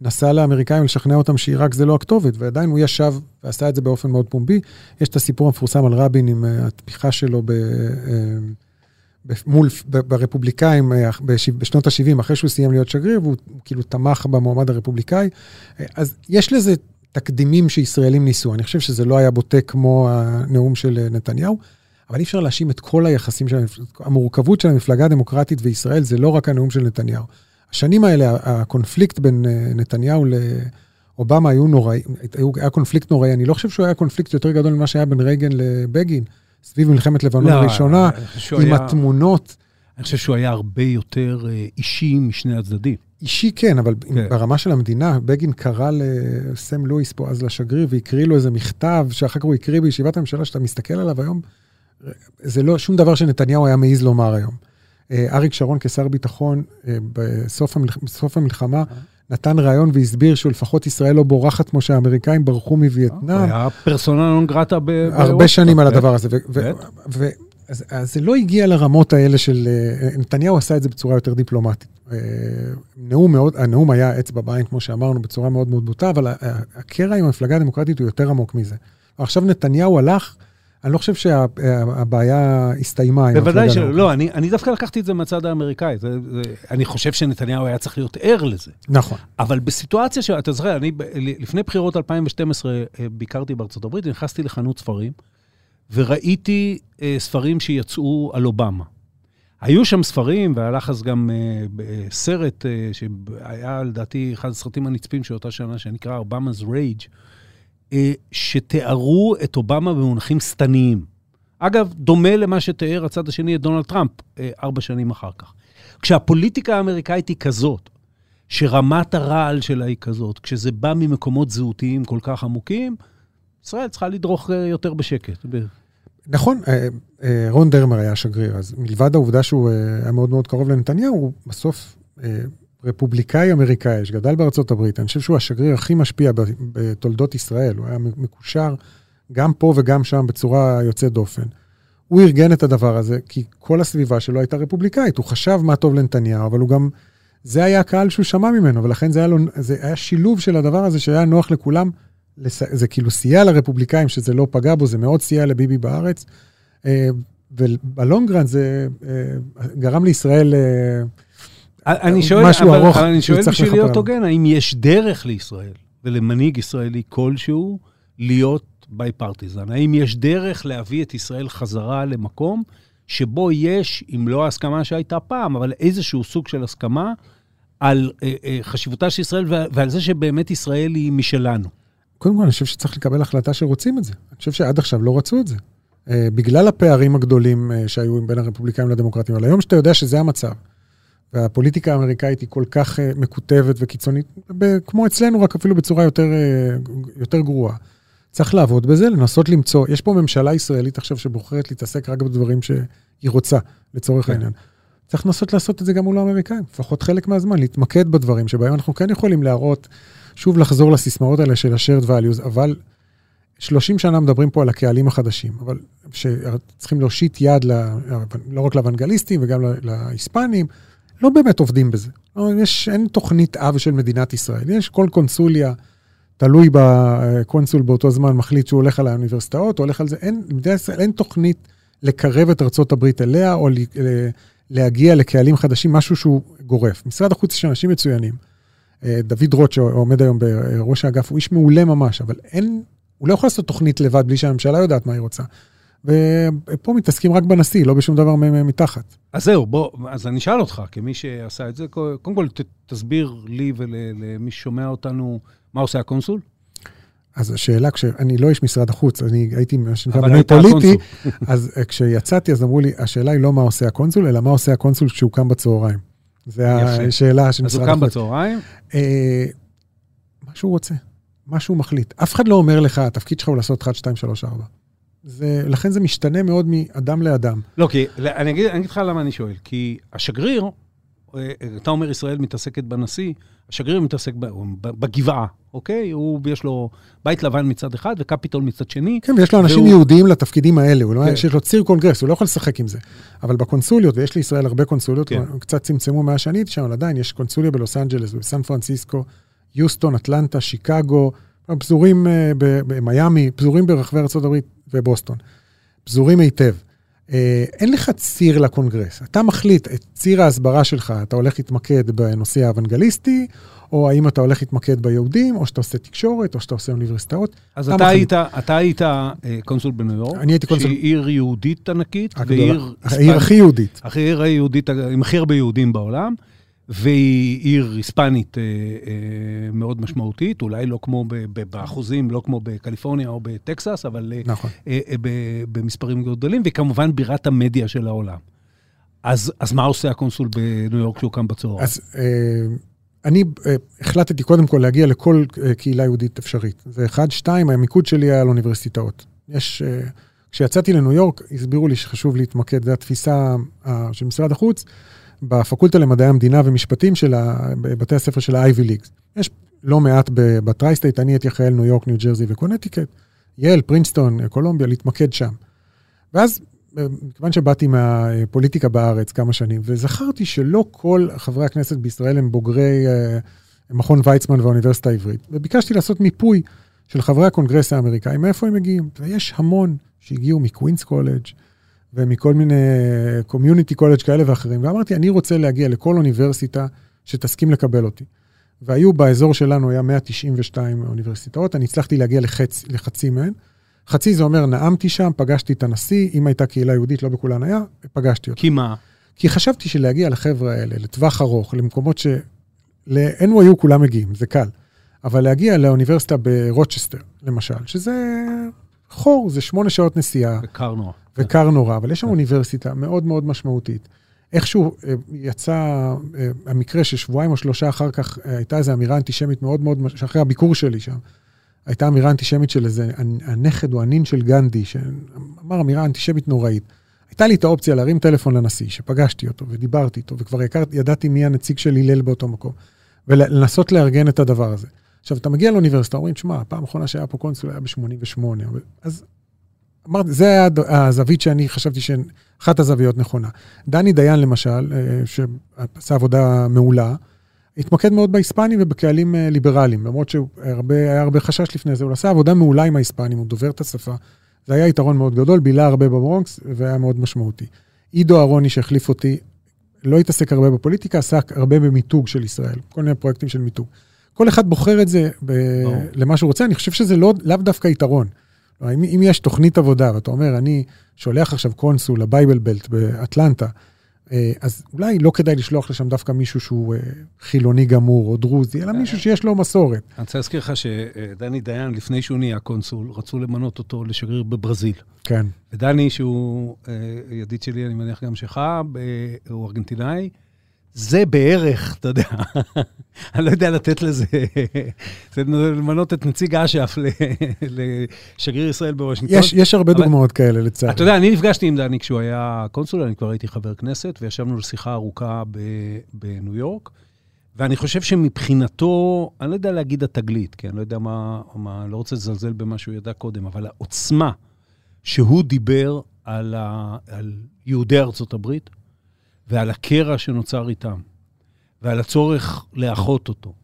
נסע לאמריקאים לשכנע אותם שעיראק זה לא הכתובת, ועדיין הוא ישב ועשה את זה באופן מאוד פומבי. יש את הסיפור המפורסם על רבין עם אה, התמיכה שלו ב... אה, מול, ברפובליקאים אה, בשנות ה-70, אחרי שהוא סיים להיות שגריר, והוא כאילו תמך במועמד הרפובליקאי. אז יש לזה תקדימים שישראלים ניסו. אני חושב שזה לא היה בוטה כמו הנאום של נתניהו, אבל אי אפשר להאשים את כל היחסים של המורכבות של המפלגה הדמוקרטית וישראל, זה לא רק הנאום של נתניהו. השנים האלה, הקונפליקט בין אה, נתניהו לאובמה היו נוראי, היה קונפליקט נוראי. אני לא חושב שהוא היה קונפליקט יותר גדול ממה שהיה בין רייגן לבגין, סביב מלחמת לבנון לא, הראשונה, עם היה, התמונות. אני חושב שהוא היה הרבה יותר אה, אישי משני הצדדים. אישי כן, אבל כן. ברמה של המדינה, בגין קרא לסם לואיס פה אז לשגריר והקריא לו איזה מכתב, שאחר כך הוא הקריא בישיבת הממשלה, שאתה מסתכל עליו היום, זה לא שום דבר שנתניהו היה מעז לומר היום. אה, אריק שרון כשר ביטחון אה, בסוף, המלח... בסוף המלחמה נתן רעיון והסביר שלפחות ישראל לא בורחת כמו שהאמריקאים ברחו מווייטנאם. היה פרסונה נון גרטה ב... הרבה שנים על הדבר הזה. אז, אז זה לא הגיע לרמות האלה של... אה, נתניהו עשה את זה בצורה יותר דיפלומטית. נאום מאוד, הנאום היה אצבע בעין, כמו שאמרנו, בצורה מאוד מאוד בוטה, אבל הקרע עם המפלגה הדמוקרטית הוא יותר עמוק מזה. עכשיו נתניהו הלך אני לא חושב שהבעיה הסתיימה. בוודאי שלא, לא, אני, אני דווקא לקחתי את זה מהצד האמריקאי. זה, זה, אני חושב שנתניהו היה צריך להיות ער לזה. נכון. אבל בסיטואציה שאתה זוכר, אני לפני בחירות 2012 אה, ביקרתי בארצות הברית, נכנסתי לחנות ספרים, וראיתי אה, ספרים שיצאו על אובמה. היו שם ספרים, והלך אז גם אה, סרט אה, שהיה לדעתי אחד הסרטים הנצפים של אותה שנה, שנקרא Obama's Rage. אה, שתיארו את אובמה במונחים שטניים. אגב, דומה למה שתיאר הצד השני את דונלד טראמפ אה, ארבע שנים אחר כך. כשהפוליטיקה האמריקאית היא כזאת, שרמת הרעל שלה היא כזאת, כשזה בא ממקומות זהותיים כל כך עמוקים, ישראל צריכה לדרוך אה, יותר בשקט. נכון, רון דרמר היה שגריר, אז מלבד העובדה שהוא היה מאוד מאוד קרוב לנתניהו, הוא בסוף רפובליקאי אמריקאי שגדל בארצות הברית, אני חושב שהוא השגריר הכי משפיע בתולדות ישראל, הוא היה מקושר גם פה וגם שם בצורה יוצאת דופן. הוא ארגן את הדבר הזה, כי כל הסביבה שלו הייתה רפובליקאית, הוא חשב מה טוב לנתניהו, אבל הוא גם, זה היה הקהל שהוא שמע ממנו, ולכן זה היה, לו, זה היה שילוב של הדבר הזה שהיה נוח לכולם, זה כאילו סייע לרפובליקאים שזה לא פגע בו, זה מאוד סייע לביבי בארץ, אה, וב long run זה אה, גרם לישראל... אני שואל, משהו אבל, ארוך אבל אני שואל בשביל להיות הוגן, האם יש דרך לישראל ולמנהיג ישראלי כלשהו להיות ביי פרטיזן? האם יש דרך להביא את ישראל חזרה למקום שבו יש, אם לא ההסכמה שהייתה פעם, אבל איזשהו סוג של הסכמה על אה, אה, חשיבותה של ישראל ועל זה שבאמת ישראל היא משלנו? קודם כל, אני חושב שצריך לקבל החלטה שרוצים את זה. אני חושב שעד עכשיו לא רצו את זה. אה, בגלל הפערים הגדולים אה, שהיו בין הרפובליקאים לדמוקרטים. אבל היום שאתה יודע שזה המצב, והפוליטיקה האמריקאית היא כל כך uh, מקוטבת וקיצונית, כמו אצלנו, רק אפילו בצורה יותר, uh, יותר גרועה. צריך לעבוד בזה, לנסות למצוא, יש פה ממשלה ישראלית עכשיו שבוחרת להתעסק רק בדברים שהיא רוצה, לצורך כן. העניין. צריך לנסות לעשות את זה גם מול האמריקאים, לפחות חלק מהזמן, להתמקד בדברים שבהם אנחנו כן יכולים להראות, שוב לחזור לסיסמאות האלה של ה-shared values, אבל 30 שנה מדברים פה על הקהלים החדשים, אבל שצריכים להושיט יד, ל, לא רק לאוונגליסטים וגם להיספנים, לא באמת עובדים בזה. יש, אין תוכנית אב של מדינת ישראל. יש כל קונסוליה, תלוי בקונסול באותו זמן, מחליט שהוא הולך על האוניברסיטאות, או הולך על זה. אין, במדינת ישראל אין תוכנית לקרב את הברית אליה, או להגיע לקהלים חדשים, משהו שהוא גורף. משרד החוץ יש אנשים מצוינים. אה, דוד רוט, שעומד היום בראש האגף, הוא איש מעולה ממש, אבל אין, הוא לא יכול לעשות תוכנית לבד בלי שהממשלה יודעת מה היא רוצה. ופה מתעסקים רק בנשיא, לא בשום דבר מתחת. אז זהו, בוא, אז אני אשאל אותך, כמי שעשה את זה, קודם כל ת, תסביר לי ולמי ששומע אותנו, מה עושה הקונסול? אז השאלה, כשאני לא איש משרד החוץ, אני הייתי מה שנקרא מינוי פוליטי, אז אה, כשיצאתי, אז אמרו לי, השאלה היא לא מה עושה הקונסול, אלא מה עושה הקונסול כשהוא קם בצהריים. זו השאלה של משרד החוץ. אז הוא קם בצהריים? אה, מה שהוא רוצה, מה שהוא מחליט. אף אחד לא אומר לך, התפקיד שלך הוא לעשות 1, 2, 3, 4. זה, לכן זה משתנה מאוד מאדם לאדם. לא, כי אני אגיד, אני אגיד לך למה אני שואל. כי השגריר, אה, אתה אומר ישראל מתעסקת בנשיא, השגריר מתעסק בגבעה, אוקיי? הוא, יש לו בית לבן מצד אחד וקפיטול מצד שני. כן, ויש לו אנשים והוא... יהודיים לתפקידים האלה, הוא לא, כן. שיש לו ציר קונגרס, הוא לא יכול לשחק עם זה. אבל בקונסוליות, ויש לישראל הרבה קונסוליות, כן. קצת צמצמו מאז שאני הייתי שם, אבל עדיין יש קונסוליה בלוס אנג'לס, בסן פרנסיסקו, יוסטון, אטלנטה, שיקגו, פזורים אה, במיאמי, פזורים ברחבי ארה"ב ובוסטון. פזורים היטב. אה, אין לך ציר לקונגרס. אתה מחליט את ציר ההסברה שלך, אתה הולך להתמקד בנושא האוונגליסטי, או האם אתה הולך להתמקד ביהודים, או שאתה עושה תקשורת, או שאתה עושה אוניברסיטאות. אז אתה, אתה, היית, אתה היית אה, קונסול בניו יורק, אני הייתי קונסול... שהיא עיר יהודית ענקית, ועיר... העיר הכי יהודית. העיר היהודית עם הכי הרבה יהודים בעולם. והיא עיר היספנית אה, אה, מאוד משמעותית, אולי לא כמו ב, ב, באחוזים, לא כמו בקליפורניה או בטקסס, אבל אה, נכון. אה, אה, ב, במספרים גדולים, והיא כמובן בירת המדיה של העולם. אז, אז מה עושה הקונסול בניו יורק כשהוא קם בצהריים? אז אה, אני אה, החלטתי קודם כל להגיע לכל אה, קהילה יהודית אפשרית. זה אחד, שתיים, המיקוד שלי היה על אוניברסיטאות. יש... אה, כשיצאתי לניו יורק, הסבירו לי שחשוב להתמקד, זו התפיסה אה, של משרד החוץ. בפקולטה למדעי המדינה ומשפטים של בתי הספר של ה-Ivy Leagues. יש לא מעט ב tri-state, אני אחראי על ניו יורק, ניו ג'רזי וקונטיקט, ייל, פרינסטון, קולומביה, להתמקד שם. ואז, מכיוון שבאתי מהפוליטיקה בארץ כמה שנים, וזכרתי שלא כל חברי הכנסת בישראל הם בוגרי אה, מכון ויצמן והאוניברסיטה העברית, וביקשתי לעשות מיפוי של חברי הקונגרס האמריקאים, מאיפה הם מגיעים. ויש המון שהגיעו מקווינס קולג', ומכל מיני community college כאלה ואחרים, ואמרתי, אני רוצה להגיע לכל אוניברסיטה שתסכים לקבל אותי. והיו באזור שלנו, היה 192 אוניברסיטאות, אני הצלחתי להגיע לחצ, לחצי מהן. חצי זה אומר, נאמתי שם, פגשתי את הנשיא, אם הייתה קהילה יהודית, לא בכולן היה, פגשתי אותו. כי מה? כי חשבתי שלהגיע לחבר'ה האלה, לטווח ארוך, למקומות ש... ל-NYU כולם מגיעים, זה קל. אבל להגיע לאוניברסיטה ברוצ'סטר, למשל, שזה חור, זה שמונה שעות נסיעה. וקר נורא. וקר נורא, אבל יש שם אוניברסיטה מאוד מאוד משמעותית. איכשהו אה, יצא אה, המקרה ששבועיים או שלושה אחר כך אה, הייתה איזו אמירה אנטישמית מאוד מאוד, אחרי הביקור שלי שם, הייתה אמירה אנטישמית של איזה הנכד או הנין של גנדי, שאמר אמירה אנטישמית נוראית. הייתה לי את האופציה להרים טלפון לנשיא, שפגשתי אותו ודיברתי איתו, וכבר יקר, ידעתי מי הנציג של הלל באותו מקום, ולנסות לארגן את הדבר הזה. עכשיו, אתה מגיע לאוניברסיטה, אומרים, שמע, הפעם האחרונה שהיה פה קונסול היה ב-88, אז אמרתי, זה היה הזווית שאני חשבתי שאחת הזוויות נכונה. דני דיין, למשל, אה, שעשה עבודה מעולה, התמקד מאוד בהיספנים ובקהלים אה, ליברליים, למרות שהיה הרבה חשש לפני זה, הוא עשה עבודה מעולה עם ההיספנים, הוא דובר את השפה. זה היה יתרון מאוד גדול, בילה הרבה בברונקס, והיה מאוד משמעותי. עידו אהרוני שהחליף אותי, לא התעסק הרבה בפוליטיקה, עסק הרבה במיתוג של ישראל, כל מיני פרויקטים של מיתוג. כל אחד בוחר את זה ב- למה שהוא רוצה, אני חושב שזה לא, לאו דווקא יתרון. אם, אם יש תוכנית עבודה, ואתה אומר, אני שולח עכשיו קונסול ל Bible Belt באטלנטה, אה, אז אולי לא כדאי לשלוח לשם דווקא מישהו שהוא אה, חילוני גמור או דרוזי, אלא מישהו שיש לו מסורת. אני רוצה להזכיר לך שדני דיין, לפני שהוא נהיה קונסול, רצו למנות אותו לשגריר בברזיל. כן. ודני, שהוא אה, ידיד שלי, אני מניח גם שלך, הוא ארגנטינאי, זה בערך, אתה יודע, אני לא יודע לתת לזה, זה למנות את נציג אש"ף לשגריר ישראל בוושינגטון. יש, יש הרבה אבל, דוגמאות כאלה, לצערי. אתה יודע, אני נפגשתי עם דני כשהוא היה קונסול, אני כבר הייתי חבר כנסת, וישבנו לשיחה ארוכה בניו יורק, ואני חושב שמבחינתו, אני לא יודע להגיד התגלית, כי אני לא יודע מה, מה, לא רוצה לזלזל במה שהוא ידע קודם, אבל העוצמה שהוא דיבר על, ה, על יהודי ארצות הברית, ועל הקרע שנוצר איתם, ועל הצורך לאחות אותו,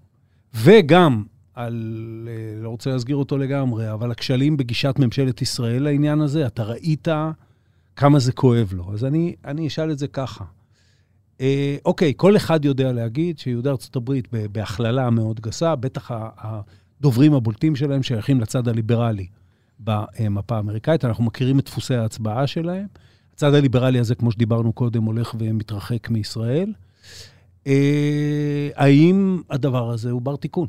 וגם על, אה, לא רוצה להסגיר אותו לגמרי, אבל הכשלים בגישת ממשלת ישראל לעניין הזה, אתה ראית כמה זה כואב לו. אז אני, אני אשאל את זה ככה. אה, אוקיי, כל אחד יודע להגיד שיהודי ארצות הברית, בהכללה מאוד גסה, בטח הדוברים הבולטים שלהם שייכים לצד הליברלי במפה האמריקאית, אנחנו מכירים את דפוסי ההצבעה שלהם. הצד הליברלי הזה, כמו שדיברנו קודם, הולך ומתרחק מישראל. אה, האם הדבר הזה הוא בר תיקון?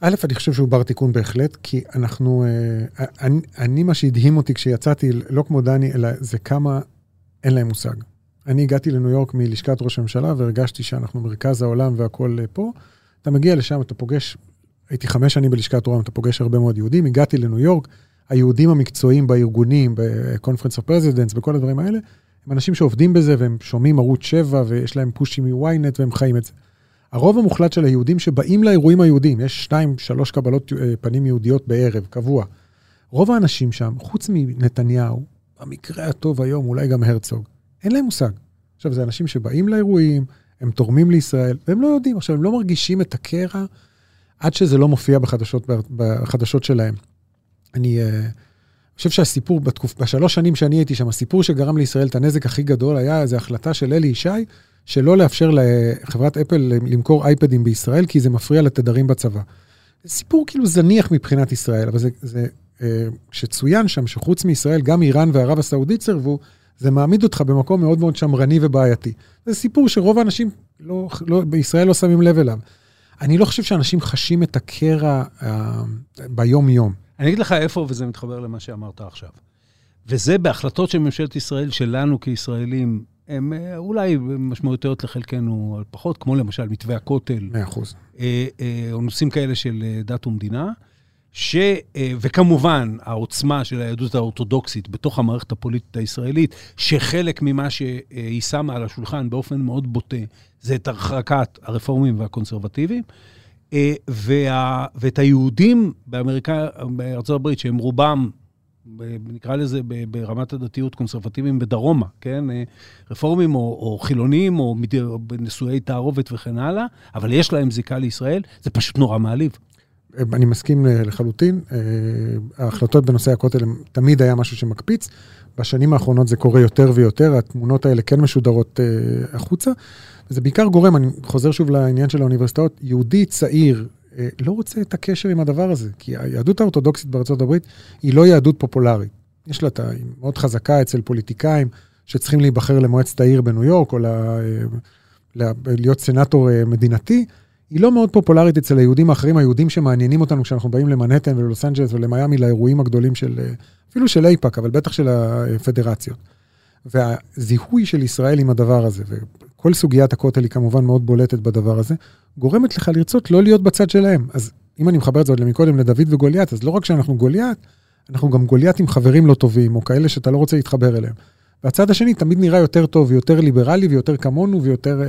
א', אני חושב שהוא בר תיקון בהחלט, כי אנחנו, אה, אני, אני, מה שהדהים אותי כשיצאתי, לא כמו דני, אלא זה כמה אין להם מושג. אני הגעתי לניו יורק מלשכת ראש הממשלה והרגשתי שאנחנו מרכז העולם והכול פה. אתה מגיע לשם, אתה פוגש, הייתי חמש שנים בלשכת רוה"מ, אתה פוגש הרבה מאוד יהודים, הגעתי לניו יורק, היהודים המקצועיים בארגונים, of presidents, בכל הדברים האלה, הם אנשים שעובדים בזה והם שומעים ערוץ 7 ויש להם פושים מ-ynet והם חיים את זה. הרוב המוחלט של היהודים שבאים לאירועים היהודיים, יש שתיים, שלוש קבלות אה, פנים יהודיות בערב, קבוע. רוב האנשים שם, חוץ מנתניהו, במקרה הטוב היום, אולי גם הרצוג, אין להם מושג. עכשיו, זה אנשים שבאים לאירועים, הם תורמים לישראל, והם לא יודעים. עכשיו, הם לא מרגישים את הקרע עד שזה לא מופיע בחדשות, בחדשות שלהם. אני uh, חושב שהסיפור, בתקופ, בשלוש שנים שאני הייתי שם, הסיפור שגרם לישראל את הנזק הכי גדול היה איזו החלטה של אלי ישי, שלא לאפשר לחברת אפל למכור אייפדים בישראל, כי זה מפריע לתדרים בצבא. סיפור כאילו זניח מבחינת ישראל, אבל זה, זה אה, שצוין שם שחוץ מישראל, גם איראן וערב הסעודית סירבו, זה מעמיד אותך במקום מאוד מאוד שמרני ובעייתי. זה סיפור שרוב האנשים לא, לא, בישראל לא שמים לב אליו. אני לא חושב שאנשים חשים את הקרע אה, ביום-יום. אני אגיד לך איפה, וזה מתחבר למה שאמרת עכשיו. וזה בהחלטות של ממשלת ישראל, שלנו כישראלים, הן אה, אולי משמעותיות לחלקנו פחות, כמו למשל מתווה הכותל. מאה אחוז. אה, אה, או נושאים כאלה של דת ומדינה. ש... וכמובן, העוצמה של היהדות האורתודוקסית בתוך המערכת הפוליטית הישראלית, שחלק ממה שהיא שמה על השולחן באופן מאוד בוטה, זה את הרחקת הרפורמים והקונסרבטיבים. וה... ואת היהודים באמריקה, בארצות הברית, שהם רובם נקרא לזה ברמת הדתיות קונסרבטיביים בדרומה, כן? אה, רפורמים או, או חילונים או נשואי תערובת וכן הלאה, אבל יש להם זיקה לישראל, זה פשוט נורא מעליב. אני מסכים לחלוטין. אה, ההחלטות בנושא הכותל תמיד היה משהו שמקפיץ. בשנים האחרונות זה קורה יותר ויותר, התמונות האלה כן משודרות אה, החוצה. וזה בעיקר גורם, אני חוזר שוב לעניין של האוניברסיטאות, יהודי צעיר אה, לא רוצה את הקשר עם הדבר הזה, כי היהדות האורתודוקסית בארצות הברית היא לא יהדות פופולרית. יש לה את ה... היא מאוד חזקה אצל פוליטיקאים שצריכים להיבחר למועצת העיר בניו יורק, או אה, להיות סנטור אה, מדינתי. היא לא מאוד פופולרית אצל היהודים האחרים, היהודים שמעניינים אותנו כשאנחנו באים למנהטן וללוס אנג'לס ולמיאמי, לאירועים הגדולים של, אפילו של אייפאק, אבל בטח של הפדרציות. והזיהוי של ישראל עם הדבר הזה, וכל סוגיית הכותל היא כמובן מאוד בולטת בדבר הזה, גורמת לך לרצות לא להיות בצד שלהם. אז אם אני מחבר את זה עוד מקודם לדוד וגוליית, אז לא רק שאנחנו גוליית, אנחנו גם גוליית עם חברים לא טובים, או כאלה שאתה לא רוצה להתחבר אליהם. והצד השני תמיד נראה יותר טוב, ויותר ליברלי, ויותר כמונו, ויותר...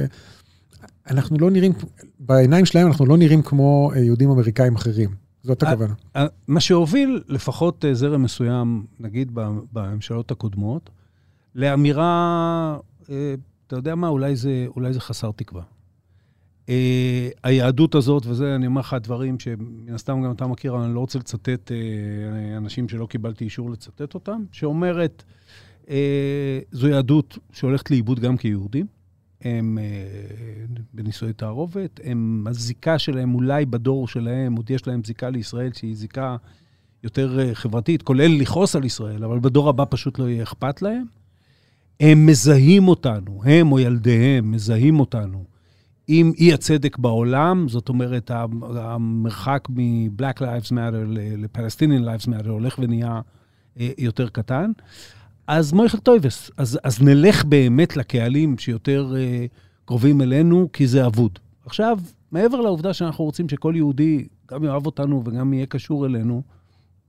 אה, אנחנו לא נראים, בעיניים שלהם אנחנו לא נראים כמו אה, יהודים אמריקאים אחרים. זאת אה, הכוונה. מה שהוביל לפחות זרם מסוים, נגיד בממשלות הקודמות, לאמירה, אתה יודע מה, אולי זה, אולי זה חסר תקווה. היהדות הזאת, וזה, אני אומר לך דברים שמן הסתם גם אתה מכיר, אבל אני לא רוצה לצטט אנשים שלא קיבלתי אישור לצטט אותם, שאומרת, זו יהדות שהולכת לאיבוד גם כיהודים. הם uh, בנישואי תערובת, הם, הזיקה שלהם אולי בדור שלהם, עוד יש להם זיקה לישראל שהיא זיקה יותר uh, חברתית, כולל לכעוס על ישראל, אבל בדור הבא פשוט לא יהיה אכפת להם. הם מזהים אותנו, הם או ילדיהם מזהים אותנו עם אי הצדק בעולם, זאת אומרת, המרחק מ-Black Lives Matter ל-Palestinian Lives Matter הולך ונהיה אה, יותר קטן. אז מויכל טויבס, אז, אז נלך באמת לקהלים שיותר uh, קרובים אלינו, כי זה אבוד. עכשיו, מעבר לעובדה שאנחנו רוצים שכל יהודי גם יאהב אותנו וגם יהיה קשור אלינו,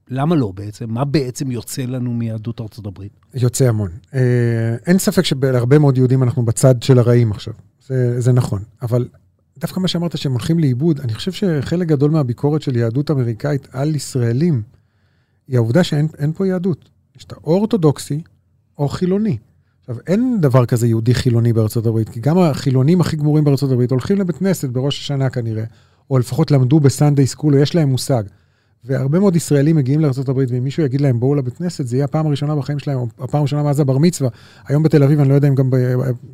למה לא בעצם? מה בעצם יוצא לנו מיהדות ארצות הברית? יוצא המון. אה, אין ספק שבהרבה מאוד יהודים אנחנו בצד של הרעים עכשיו. זה, זה נכון. אבל דווקא מה שאמרת שהם הולכים לאיבוד, אני חושב שחלק גדול מהביקורת של יהדות אמריקאית על ישראלים, היא העובדה שאין פה יהדות. יש את האורתודוקסי או חילוני. עכשיו, אין דבר כזה יהודי חילוני בארצות הברית, כי גם החילונים הכי גמורים בארצות הברית הולכים לבית כנסת בראש השנה כנראה, או לפחות למדו בסנדיי סקול, יש להם מושג. והרבה מאוד ישראלים מגיעים לארה"ב, ואם מישהו יגיד להם, בואו לבית כנסת, זה יהיה הפעם הראשונה בחיים שלהם, או הפעם הראשונה מאז הבר מצווה. היום בתל אביב, אני לא יודע אם גם ב...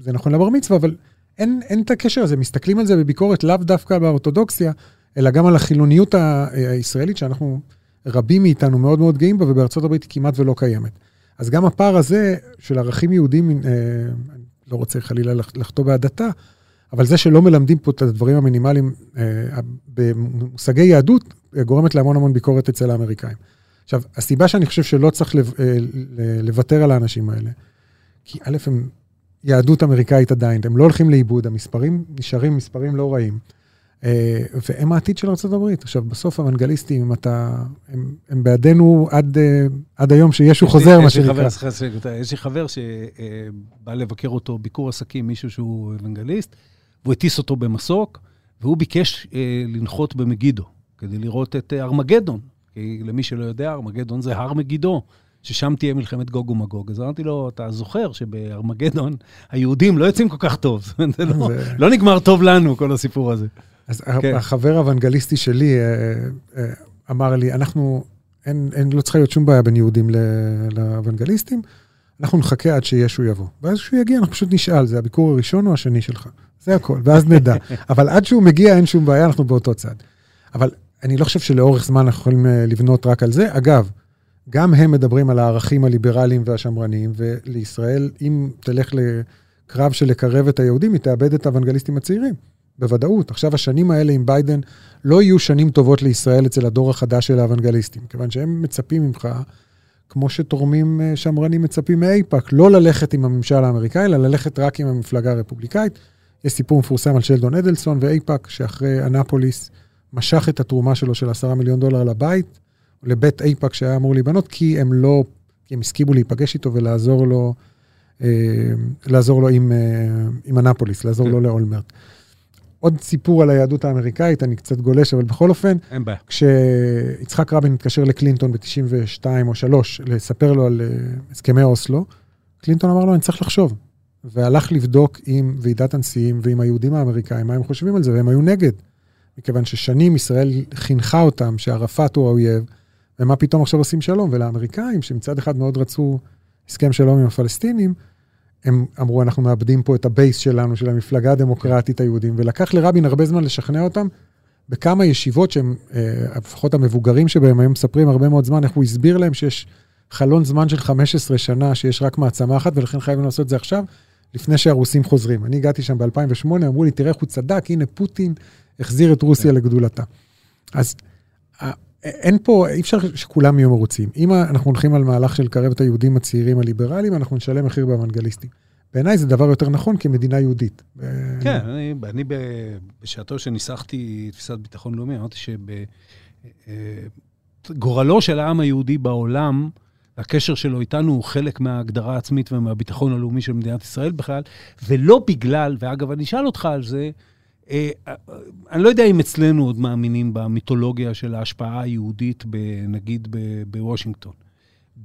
זה נכון לבר מצווה, אבל אין, אין את הקשר הזה. מסתכלים על זה בביקורת לאו דווקא באורתודוקסיה, אלא גם על החילוניות הישראלית, שאנחנו, רבים מאיתנו מאוד מאוד גאים בה, ובארצות הברית היא כמעט ולא קיימת. אז גם הפער הזה של ערכים יהודים, אה, לא רוצה חלילה לחטוא בהדתה, אבל זה שלא מלמדים פה את הדברים המינימליים אה, במושגי יהדות, גורמת להמון המון ביקורת אצל האמריקאים. עכשיו, הסיבה שאני חושב שלא צריך לב, אה, לוותר על האנשים האלה, כי א', הם יהדות אמריקאית עדיין, הם לא הולכים לאיבוד, המספרים נשארים מספרים לא רעים. אה, והם העתיד של ארה"ב. עכשיו, בסוף האוונגליסטים, אם אתה... הם, הם בעדנו עד, אה, עד היום שישו חוזר, מה שנקרא. יש לי חבר שבא לבקר אותו ביקור עסקים, מישהו שהוא אוונגליסט, והוא הטיס אותו במסוק, והוא ביקש לנחות במגידו. כדי לראות את אה, ארמגדון. כי למי שלא יודע, ארמגדון זה הר מגידו, ששם תהיה מלחמת גוג ומגוג. אז אמרתי לו, אתה זוכר שבארמגדון היהודים לא יוצאים כל כך טוב. זה לא, לא נגמר טוב לנו, כל הסיפור הזה. אז כן. החבר האוונגליסטי שלי אה, אה, אמר לי, אנחנו, אין, אין, לא צריכה להיות שום בעיה בין יהודים לאוונגליסטים, אנחנו נחכה עד שישו יבוא. ואז כשהוא יגיע, אנחנו פשוט נשאל, זה הביקור הראשון או השני שלך? זה הכל, ואז נדע. אבל עד שהוא מגיע, אין שום בעיה, אנחנו באותו צד. אבל אני לא חושב שלאורך זמן אנחנו יכולים אה, לבנות רק על זה. אגב, גם הם מדברים על הערכים הליברליים והשמרניים, ולישראל, אם תלך לקרב של לקרב את היהודים, היא תאבד את האוונגליסטים הצעירים. בוודאות. עכשיו, השנים האלה עם ביידן לא יהיו שנים טובות לישראל אצל הדור החדש של האוונגליסטים, כיוון שהם מצפים ממך, כמו שתורמים אה, שמרנים מצפים מאיפא"ק, לא ללכת עם הממשל האמריקאי, אלא ללכת רק עם המפלגה הרפובליקאית. יש סיפור מפורסם על שלדון אדלסון ואיפא"ק, שאחרי אנפוליס משך את התרומה שלו של עשרה מיליון דולר לבית, לבית איפא"ק שהיה אמור להיבנות, כי הם לא, כי הם הסכימו להיפגש איתו ולעזור לו, אה, לעזור לו עם, אה, עם אנפוליס, לעזור כן. לו לאולמרט. עוד סיפור על היהדות האמריקאית, אני קצת גולש, אבל בכל אופן, אין בעיה. כשיצחק רבין התקשר לקלינטון ב-92 או 3 לספר לו על אה, הסכמי אוסלו, קלינטון אמר לו, אני צריך לחשוב. והלך לבדוק עם ועידת הנשיאים ועם היהודים האמריקאים, מה הם חושבים על זה, והם היו נגד. מכיוון ששנים ישראל חינכה אותם שערפאת הוא האויב, ומה פתאום עכשיו עושים שלום? ולאמריקאים, שמצד אחד מאוד רצו הסכם שלום עם הפלסטינים, הם אמרו, אנחנו מאבדים פה את הבייס שלנו, של המפלגה הדמוקרטית היהודים, ולקח לרבין הרבה זמן לשכנע אותם בכמה ישיבות שהם, אה, לפחות המבוגרים שבהם, היו מספרים הרבה מאוד זמן, איך הוא הסביר להם שיש חלון זמן של 15 שנה, שיש רק מעצמה אחת, ולכן חייבים לעשות את זה עכשיו, לפני שהרוסים חוזרים. אני הגעתי שם ב-2008, אמרו לי, תראה איך הוא צדק, הנה פוטין החזיר את רוסיה לגדולתה. אז אין פה, אי אפשר שכולם יהיו מרוצים. אם אנחנו הולכים על מהלך של לקרב את היהודים הצעירים הליברליים, אנחנו נשלם מחיר באוונגליסטים. בעיניי זה דבר יותר נכון כמדינה יהודית. אה, כן, אני, אני בשעתו שניסחתי תפיסת ביטחון לאומי, אמרתי שבגורלו של העם היהודי בעולם, הקשר שלו איתנו הוא חלק מההגדרה העצמית ומהביטחון הלאומי של מדינת ישראל בכלל, ולא בגלל, ואגב, אני אשאל אותך על זה, אה, אה, אני לא יודע אם אצלנו עוד מאמינים במיתולוגיה של ההשפעה היהודית, נגיד בוושינגטון.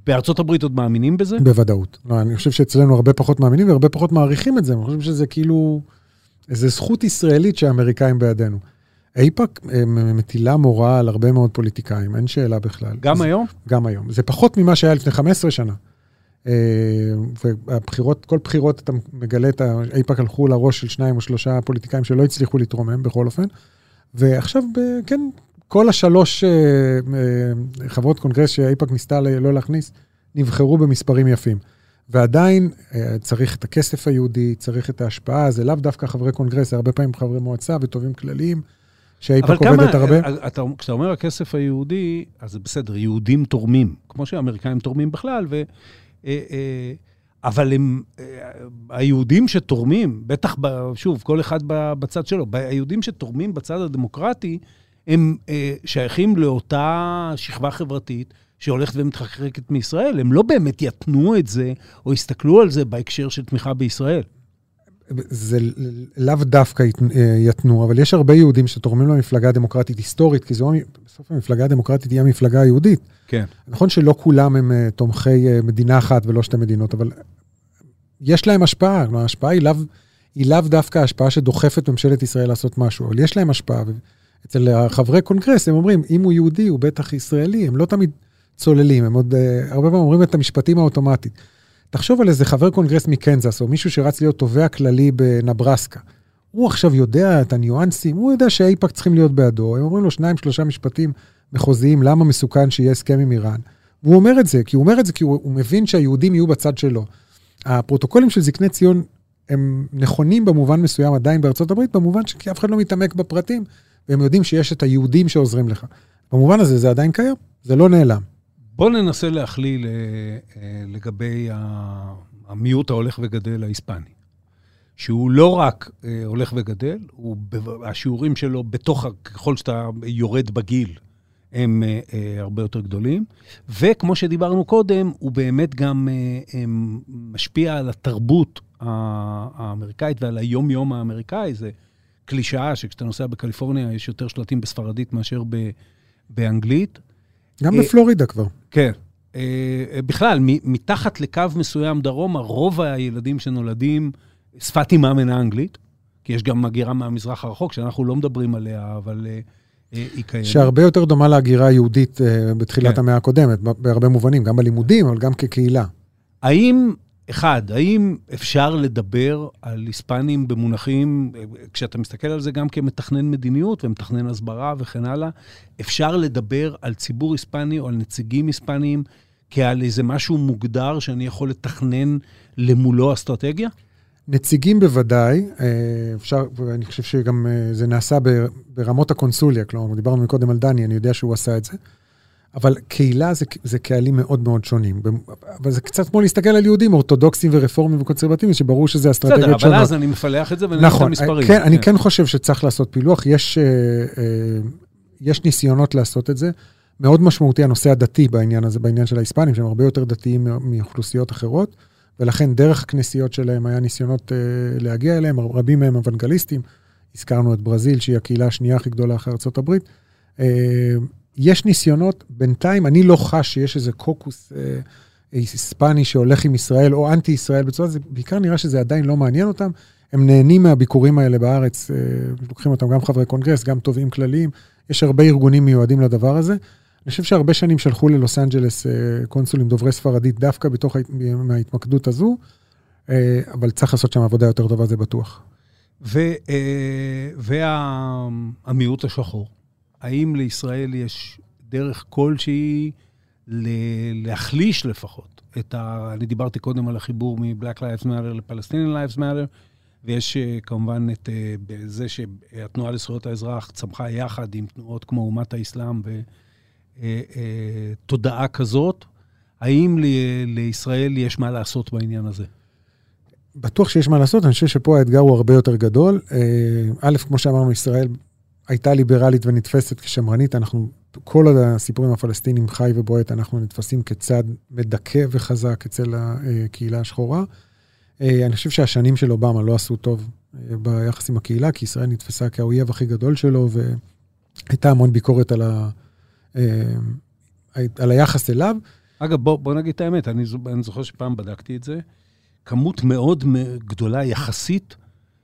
בארצות הברית עוד מאמינים בזה? בוודאות. לא, אני חושב שאצלנו הרבה פחות מאמינים והרבה פחות מעריכים את זה. אני חושב שזה כאילו איזו זכות ישראלית שהאמריקאים בידינו. איפא"ק אה, מטילה מורא על הרבה מאוד פוליטיקאים, אין שאלה בכלל. גם זה, היום? גם היום. זה פחות ממה שהיה לפני 15 שנה. אה, והבחירות, כל בחירות אתה מגלה את ה... איפא"ק הלכו לראש של שניים או שלושה פוליטיקאים שלא הצליחו להתרומם בכל אופן. ועכשיו, כן, כל השלוש אה, אה, חברות קונגרס שאיפא"ק ניסתה לא להכניס, נבחרו במספרים יפים. ועדיין צריך את הכסף היהודי, צריך את ההשפעה, זה לאו דווקא חברי קונגרס, זה הרבה פעמים חברי מועצה וטובים כלליים, אבל שאיפא"ק כמה, עובדת הרבה. אה, אתה, כשאתה אומר הכסף היהודי, אז זה בסדר, יהודים תורמים, כמו שהאמריקאים תורמים בכלל, ו, אבל הם, אה, היהודים שתורמים, בטח, ב, שוב, כל אחד בצד שלו, היהודים שתורמים בצד הדמוקרטי, הם אה, שייכים לאותה שכבה חברתית שהולכת ומתחקרקת מישראל. הם לא באמת יתנו את זה, או יסתכלו על זה בהקשר של תמיכה בישראל. זה לאו דווקא ית- אה, יתנו, אבל יש הרבה יהודים שתורמים למפלגה הדמוקרטית היסטורית, כי זו, בסוף המפלגה הדמוקרטית היא המפלגה היהודית. כן. נכון שלא כולם הם אה, תומכי אה, מדינה אחת ולא שתי מדינות, אבל יש להם השפעה. כלומר, ההשפעה היא לאו, היא לאו דווקא השפעה שדוחפת ממשלת ישראל לעשות משהו, אבל יש להם השפעה. אצל החברי קונגרס הם אומרים, אם הוא יהודי, הוא בטח ישראלי, הם לא תמיד צוללים, הם עוד אה, הרבה פעמים אומרים את המשפטים האוטומטית. תחשוב על איזה חבר קונגרס מקנזס, או מישהו שרץ להיות תובע כללי בנברסקה. הוא עכשיו יודע את הניואנסים, הוא יודע שאיפא"ק צריכים להיות בעדו, הם אומרים לו שניים, שלושה משפטים מחוזיים, למה מסוכן שיהיה הסכם עם איראן. והוא אומר את זה, כי הוא אומר את זה כי הוא, הוא מבין שהיהודים יהיו בצד שלו. הפרוטוקולים של זקני ציון הם נכונים במובן מסוים עדיין בארצות הברית, במובן שכי אף אחד לא מתעמק בפרטים, והם יודעים שיש את היהודים שעוזרים לך. במובן הזה זה עדיין קיים, זה לא נעלם. בואו ננסה להכליל אה, אה, לגבי המיעוט ההולך וגדל ההיספני, שהוא לא רק אה, הולך וגדל, הוא, השיעורים שלו בתוך, ככל שאתה יורד בגיל, הם אה, אה, הרבה יותר גדולים, וכמו שדיברנו קודם, הוא באמת גם אה, אה, משפיע על התרבות האמריקאית ועל היום-יום האמריקאי. זה קלישאה שכשאתה נוסע בקליפורניה יש יותר שלטים בספרדית מאשר ב- באנגלית. גם אה, בפלורידה כבר. כן. אה, בכלל, מתחת לקו מסוים דרומה, רוב הילדים שנולדים, שפת אימם אינה אנגלית, כי יש גם הגירה מהמזרח הרחוק, שאנחנו לא מדברים עליה, אבל אה, אה, היא קיימת. שהרבה יותר דומה להגירה היהודית בתחילת כן. המאה הקודמת, בהרבה מובנים, גם בלימודים, אבל גם כקהילה. האם, אחד, האם אפשר לדבר על היספנים במונחים, כשאתה מסתכל על זה גם כמתכנן מדיניות ומתכנן הסברה וכן הלאה, אפשר לדבר על ציבור היספני או על נציגים היספניים כעל איזה משהו מוגדר שאני יכול לתכנן למולו אסטרטגיה? נציגים בוודאי, אה, אפשר, ואני חושב שגם אה, זה נעשה ברמות הקונסוליה, כלומר, דיברנו קודם על דני, אני יודע שהוא עשה את זה, אבל קהילה זה, זה קהלים מאוד מאוד שונים. אבל זה קצת כמו להסתכל על יהודים אורתודוקסים ורפורמים וקונסרבטיביים, שברור שזה אסטרטגיות שונות. בסדר, אבל אז אני מפלח את זה ונראה נכון, את המספרים. כן, כן, אני כן חושב שצריך לעשות פילוח. יש, אה, יש ניסיונות לעשות את זה. מאוד משמעותי הנושא הדתי בעניין הזה, בעניין של ההיספנים, שהם הרבה יותר דתיים מאוכלוסיות אחרות. ולכן דרך הכנסיות שלהם היה ניסיונות uh, להגיע אליהם, רבים מהם אוונגליסטים. הזכרנו את ברזיל, שהיא הקהילה השנייה הכי גדולה אחרי ארה"ב. Uh, יש ניסיונות, בינתיים אני לא חש שיש איזה קוקוס uh, היספני שהולך עם ישראל, או אנטי-ישראל בצורה, זה בעיקר נראה שזה עדיין לא מעניין אותם. הם נהנים מהביקורים האלה בארץ, לוקחים אותם גם חברי קונגרס, גם תובעים כלליים. יש הרבה ארגונים מיועדים לדבר הזה. אני חושב שהרבה שנים שלחו ללוס אנג'לס אה, קונסולים דוברי ספרדית דווקא בתוך מההתמקדות הזו, אה, אבל צריך לעשות שם עבודה יותר טובה, זה בטוח. והמיעוט וה, השחור, האם לישראל יש דרך כלשהי להחליש לפחות את ה... אני דיברתי קודם על החיבור מ-Black Lives Matter ל-Palestinian Lives Matter, ויש כמובן את זה שהתנועה לזכויות האזרח צמחה יחד עם תנועות כמו אומת האסלאם ו... אה, אה, תודעה כזאת, האם ל, לישראל יש מה לעשות בעניין הזה? בטוח שיש מה לעשות, אני חושב שפה האתגר הוא הרבה יותר גדול. אה, א', כמו שאמרנו, ישראל הייתה ליברלית ונתפסת כשמרנית. אנחנו, כל עוד הסיפורים הפלסטינים חי ובועט, אנחנו נתפסים כצד מדכא וחזק אצל הקהילה השחורה. אני חושב שהשנים של אובמה לא עשו טוב ביחס עם הקהילה, כי ישראל נתפסה כאויב הכי גדול שלו, והייתה המון ביקורת על ה... אה, על היחס אליו. אגב, בוא, בוא נגיד את האמת, אני, אני זוכר שפעם בדקתי את זה, כמות מאוד גדולה יחסית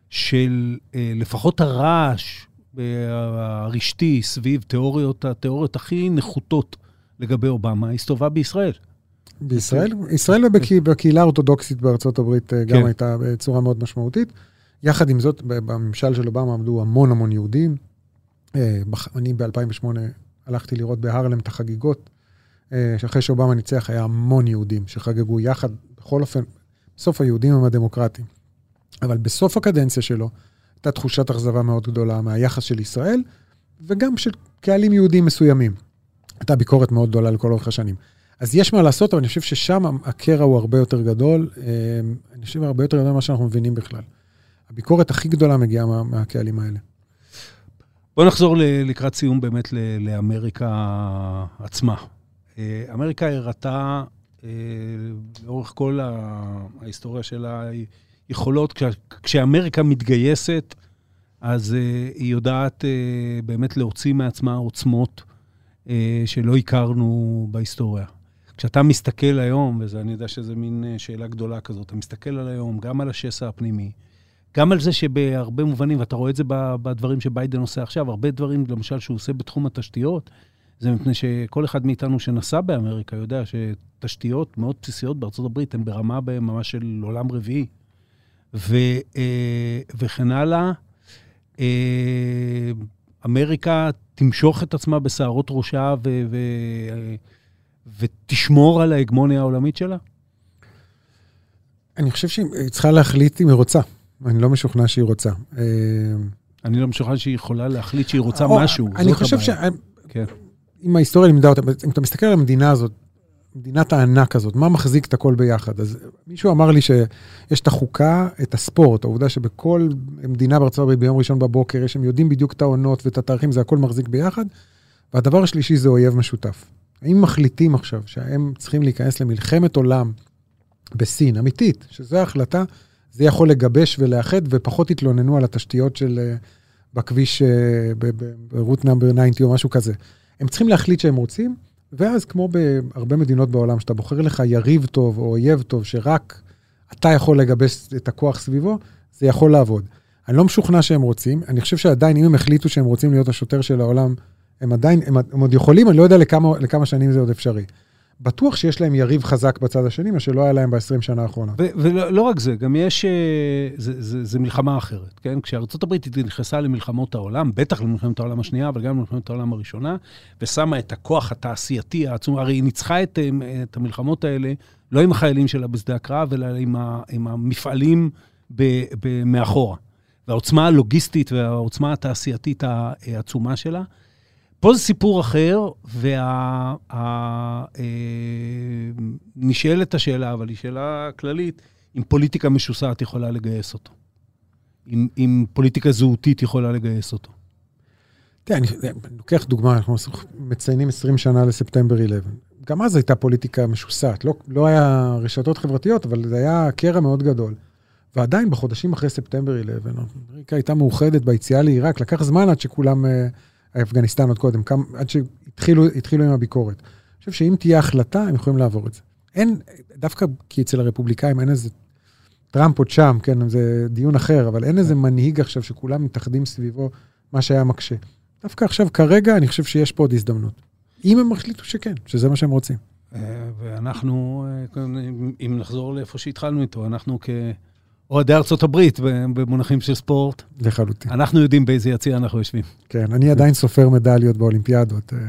של אה, לפחות הרעש אה, הרשתי סביב תיאוריות, התיאוריות הכי נחותות לגבי אובמה, הסתובבה בישראל. בישראל? ישראל ובקהילה האורתודוקסית בארצות הברית גם כן. הייתה בצורה מאוד משמעותית. יחד עם זאת, בממשל של אובמה עמדו המון המון יהודים. אני ב-2008 הלכתי לראות בהרלם את החגיגות, אה, שאחרי שאובמה ניצח היה המון יהודים שחגגו יחד, בכל אופן, בסוף היהודים הם הדמוקרטים. אבל בסוף הקדנציה שלו הייתה תחושת אכזבה מאוד גדולה מהיחס של ישראל, וגם של קהלים יהודים מסוימים. הייתה ביקורת מאוד גדולה לכל אורך השנים. אז יש מה לעשות, אבל אני חושב ששם הקרע הוא הרבה יותר גדול, אה, אני חושב הרבה יותר גדול ממה שאנחנו מבינים בכלל. הביקורת הכי גדולה מגיעה מה, מהקהלים האלה. בואו נחזור לקראת סיום באמת לאמריקה עצמה. אה, אמריקה הראתה אה, לאורך כל ההיסטוריה שלה יכולות, כשאמריקה מתגייסת, אז אה, היא יודעת באמת להוציא מעצמה עוצמות שלא הכרנו בהיסטוריה. כשאתה מסתכל היום, ואני יודע שזו מין שאלה גדולה כזאת, אתה מסתכל על היום, גם על השסע הפנימי, גם על זה שבהרבה מובנים, ואתה רואה את זה בדברים שביידן עושה עכשיו, הרבה דברים, למשל, שהוא עושה בתחום התשתיות, זה מפני שכל אחד מאיתנו שנסע באמריקה יודע שתשתיות מאוד בסיסיות בארצות הברית הן ברמה ממש של עולם רביעי. ו, אה, וכן הלאה. אה, אמריקה תמשוך את עצמה בשערות ראשה ו, ו, ותשמור על ההגמוניה העולמית שלה? אני חושב שהיא צריכה להחליט אם היא רוצה. אני לא משוכנע שהיא רוצה. אה, אני לא משוכנע שהיא יכולה להחליט שהיא רוצה או, משהו, אני חושב ש... כן. אם ההיסטוריה לימדה אותה, אם אתה מסתכל על המדינה הזאת, מדינת הענק הזאת, מה מחזיק את הכל ביחד? אז מישהו אמר לי שיש את החוקה, את הספורט, העובדה שבכל מדינה בארצות הברית ביום ראשון בבוקר, יש, הם יודעים בדיוק את העונות ואת התאריכים, זה הכל מחזיק ביחד. והדבר השלישי זה אויב משותף. האם מחליטים עכשיו שהם צריכים להיכנס למלחמת עולם בסין, אמיתית, שזו ההחלטה, זה יכול לגבש ולאחד, ופחות יתלוננו על התשתיות של, אה, בכביש, ברות נאמבר 90 או משהו כזה. הם צריכים להחליט שהם רוצים, ואז כמו בהרבה מדינות בעולם, שאתה בוחר לך יריב טוב או אויב טוב, שרק אתה יכול לגבש את הכוח סביבו, זה יכול לעבוד. אני לא משוכנע שהם רוצים, אני חושב שעדיין, אם הם החליטו שהם רוצים להיות השוטר של העולם, הם עדיין, הם, הם עוד יכולים, אני לא יודע לכמה, לכמה שנים זה עוד אפשרי. בטוח שיש להם יריב חזק בצד השני, מה שלא היה להם ב-20 שנה האחרונה. ולא לא רק זה, גם יש, אה, זה, זה, זה מלחמה אחרת, כן? כשארה"ב נכנסה למלחמות העולם, בטח למלחמת העולם השנייה, אבל גם למלחמת העולם הראשונה, ושמה את הכוח התעשייתי העצום, הרי היא ניצחה את, אה, את המלחמות האלה, לא עם החיילים שלה בשדה הקרב, אלא עם, ה, עם המפעלים ב, ב, מאחורה. והעוצמה הלוגיסטית והעוצמה התעשייתית העצומה שלה. פה זה סיפור אחר, ונשאלת וה, אה, השאלה, אבל היא שאלה כללית, אם פוליטיקה משוסעת יכולה לגייס אותו. אם, אם פוליטיקה זהותית יכולה לגייס אותו. תראה, אני לוקח דוגמה, אנחנו מציינים 20 שנה לספטמבר 11. גם אז הייתה פוליטיקה משוסעת. לא, לא היה רשתות חברתיות, אבל זה היה קרע מאוד גדול. ועדיין בחודשים אחרי ספטמבר 11, אמריקה הייתה מאוחדת ביציאה לעיראק, לקח זמן עד שכולם... Uh, אפגניסטן עוד קודם, כמה, עד שהתחילו עם הביקורת. אני חושב שאם תהיה החלטה, הם יכולים לעבור את זה. אין, דווקא כי אצל הרפובליקאים אין איזה טראמפ עוד שם, כן, זה דיון אחר, אבל אין איזה מנהיג עכשיו שכולם מתאחדים סביבו, מה שהיה מקשה. דווקא עכשיו, כרגע, אני חושב שיש פה עוד הזדמנות. אם הם החליטו שכן, שזה מה שהם רוצים. אה, ואנחנו, אה, אם נחזור לאיפה שהתחלנו איתו, אנחנו כ... אוהדי ארצות הברית במונחים של ספורט. לחלוטין. אנחנו יודעים באיזה יציע אנחנו יושבים. כן, אני עדיין סופר מדליות באולימפיאדות. אה,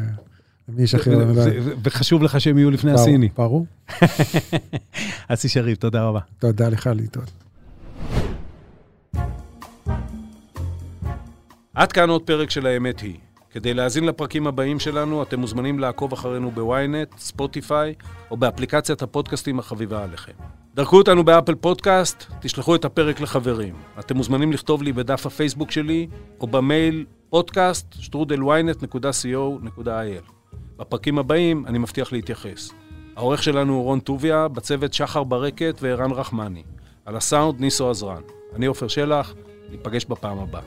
מי ישחרר למדליות? וחשוב לך שהם יהיו לפני הסיני. ברור. אסי שריף, תודה רבה. תודה לך, להתראות. עד כאן עוד פרק של האמת היא. כדי להאזין לפרקים הבאים שלנו, אתם מוזמנים לעקוב אחרינו בוויינט, ספוטיפיי, או באפליקציית הפודקאסטים החביבה עליכם. דרגו אותנו באפל פודקאסטס, תשלחו את הפרק לחברים. אתם מוזמנים לכתוב לי בדף הפייסבוק שלי, או במייל פודקאסט שטרודל וויינט.co.il. בפרקים הבאים אני מבטיח להתייחס. העורך שלנו הוא רון טוביה, בצוות שחר ברקת וערן רחמני. על הסאונד ניסו עזרן. אני עופר שלח, ניפגש בפעם הבאה.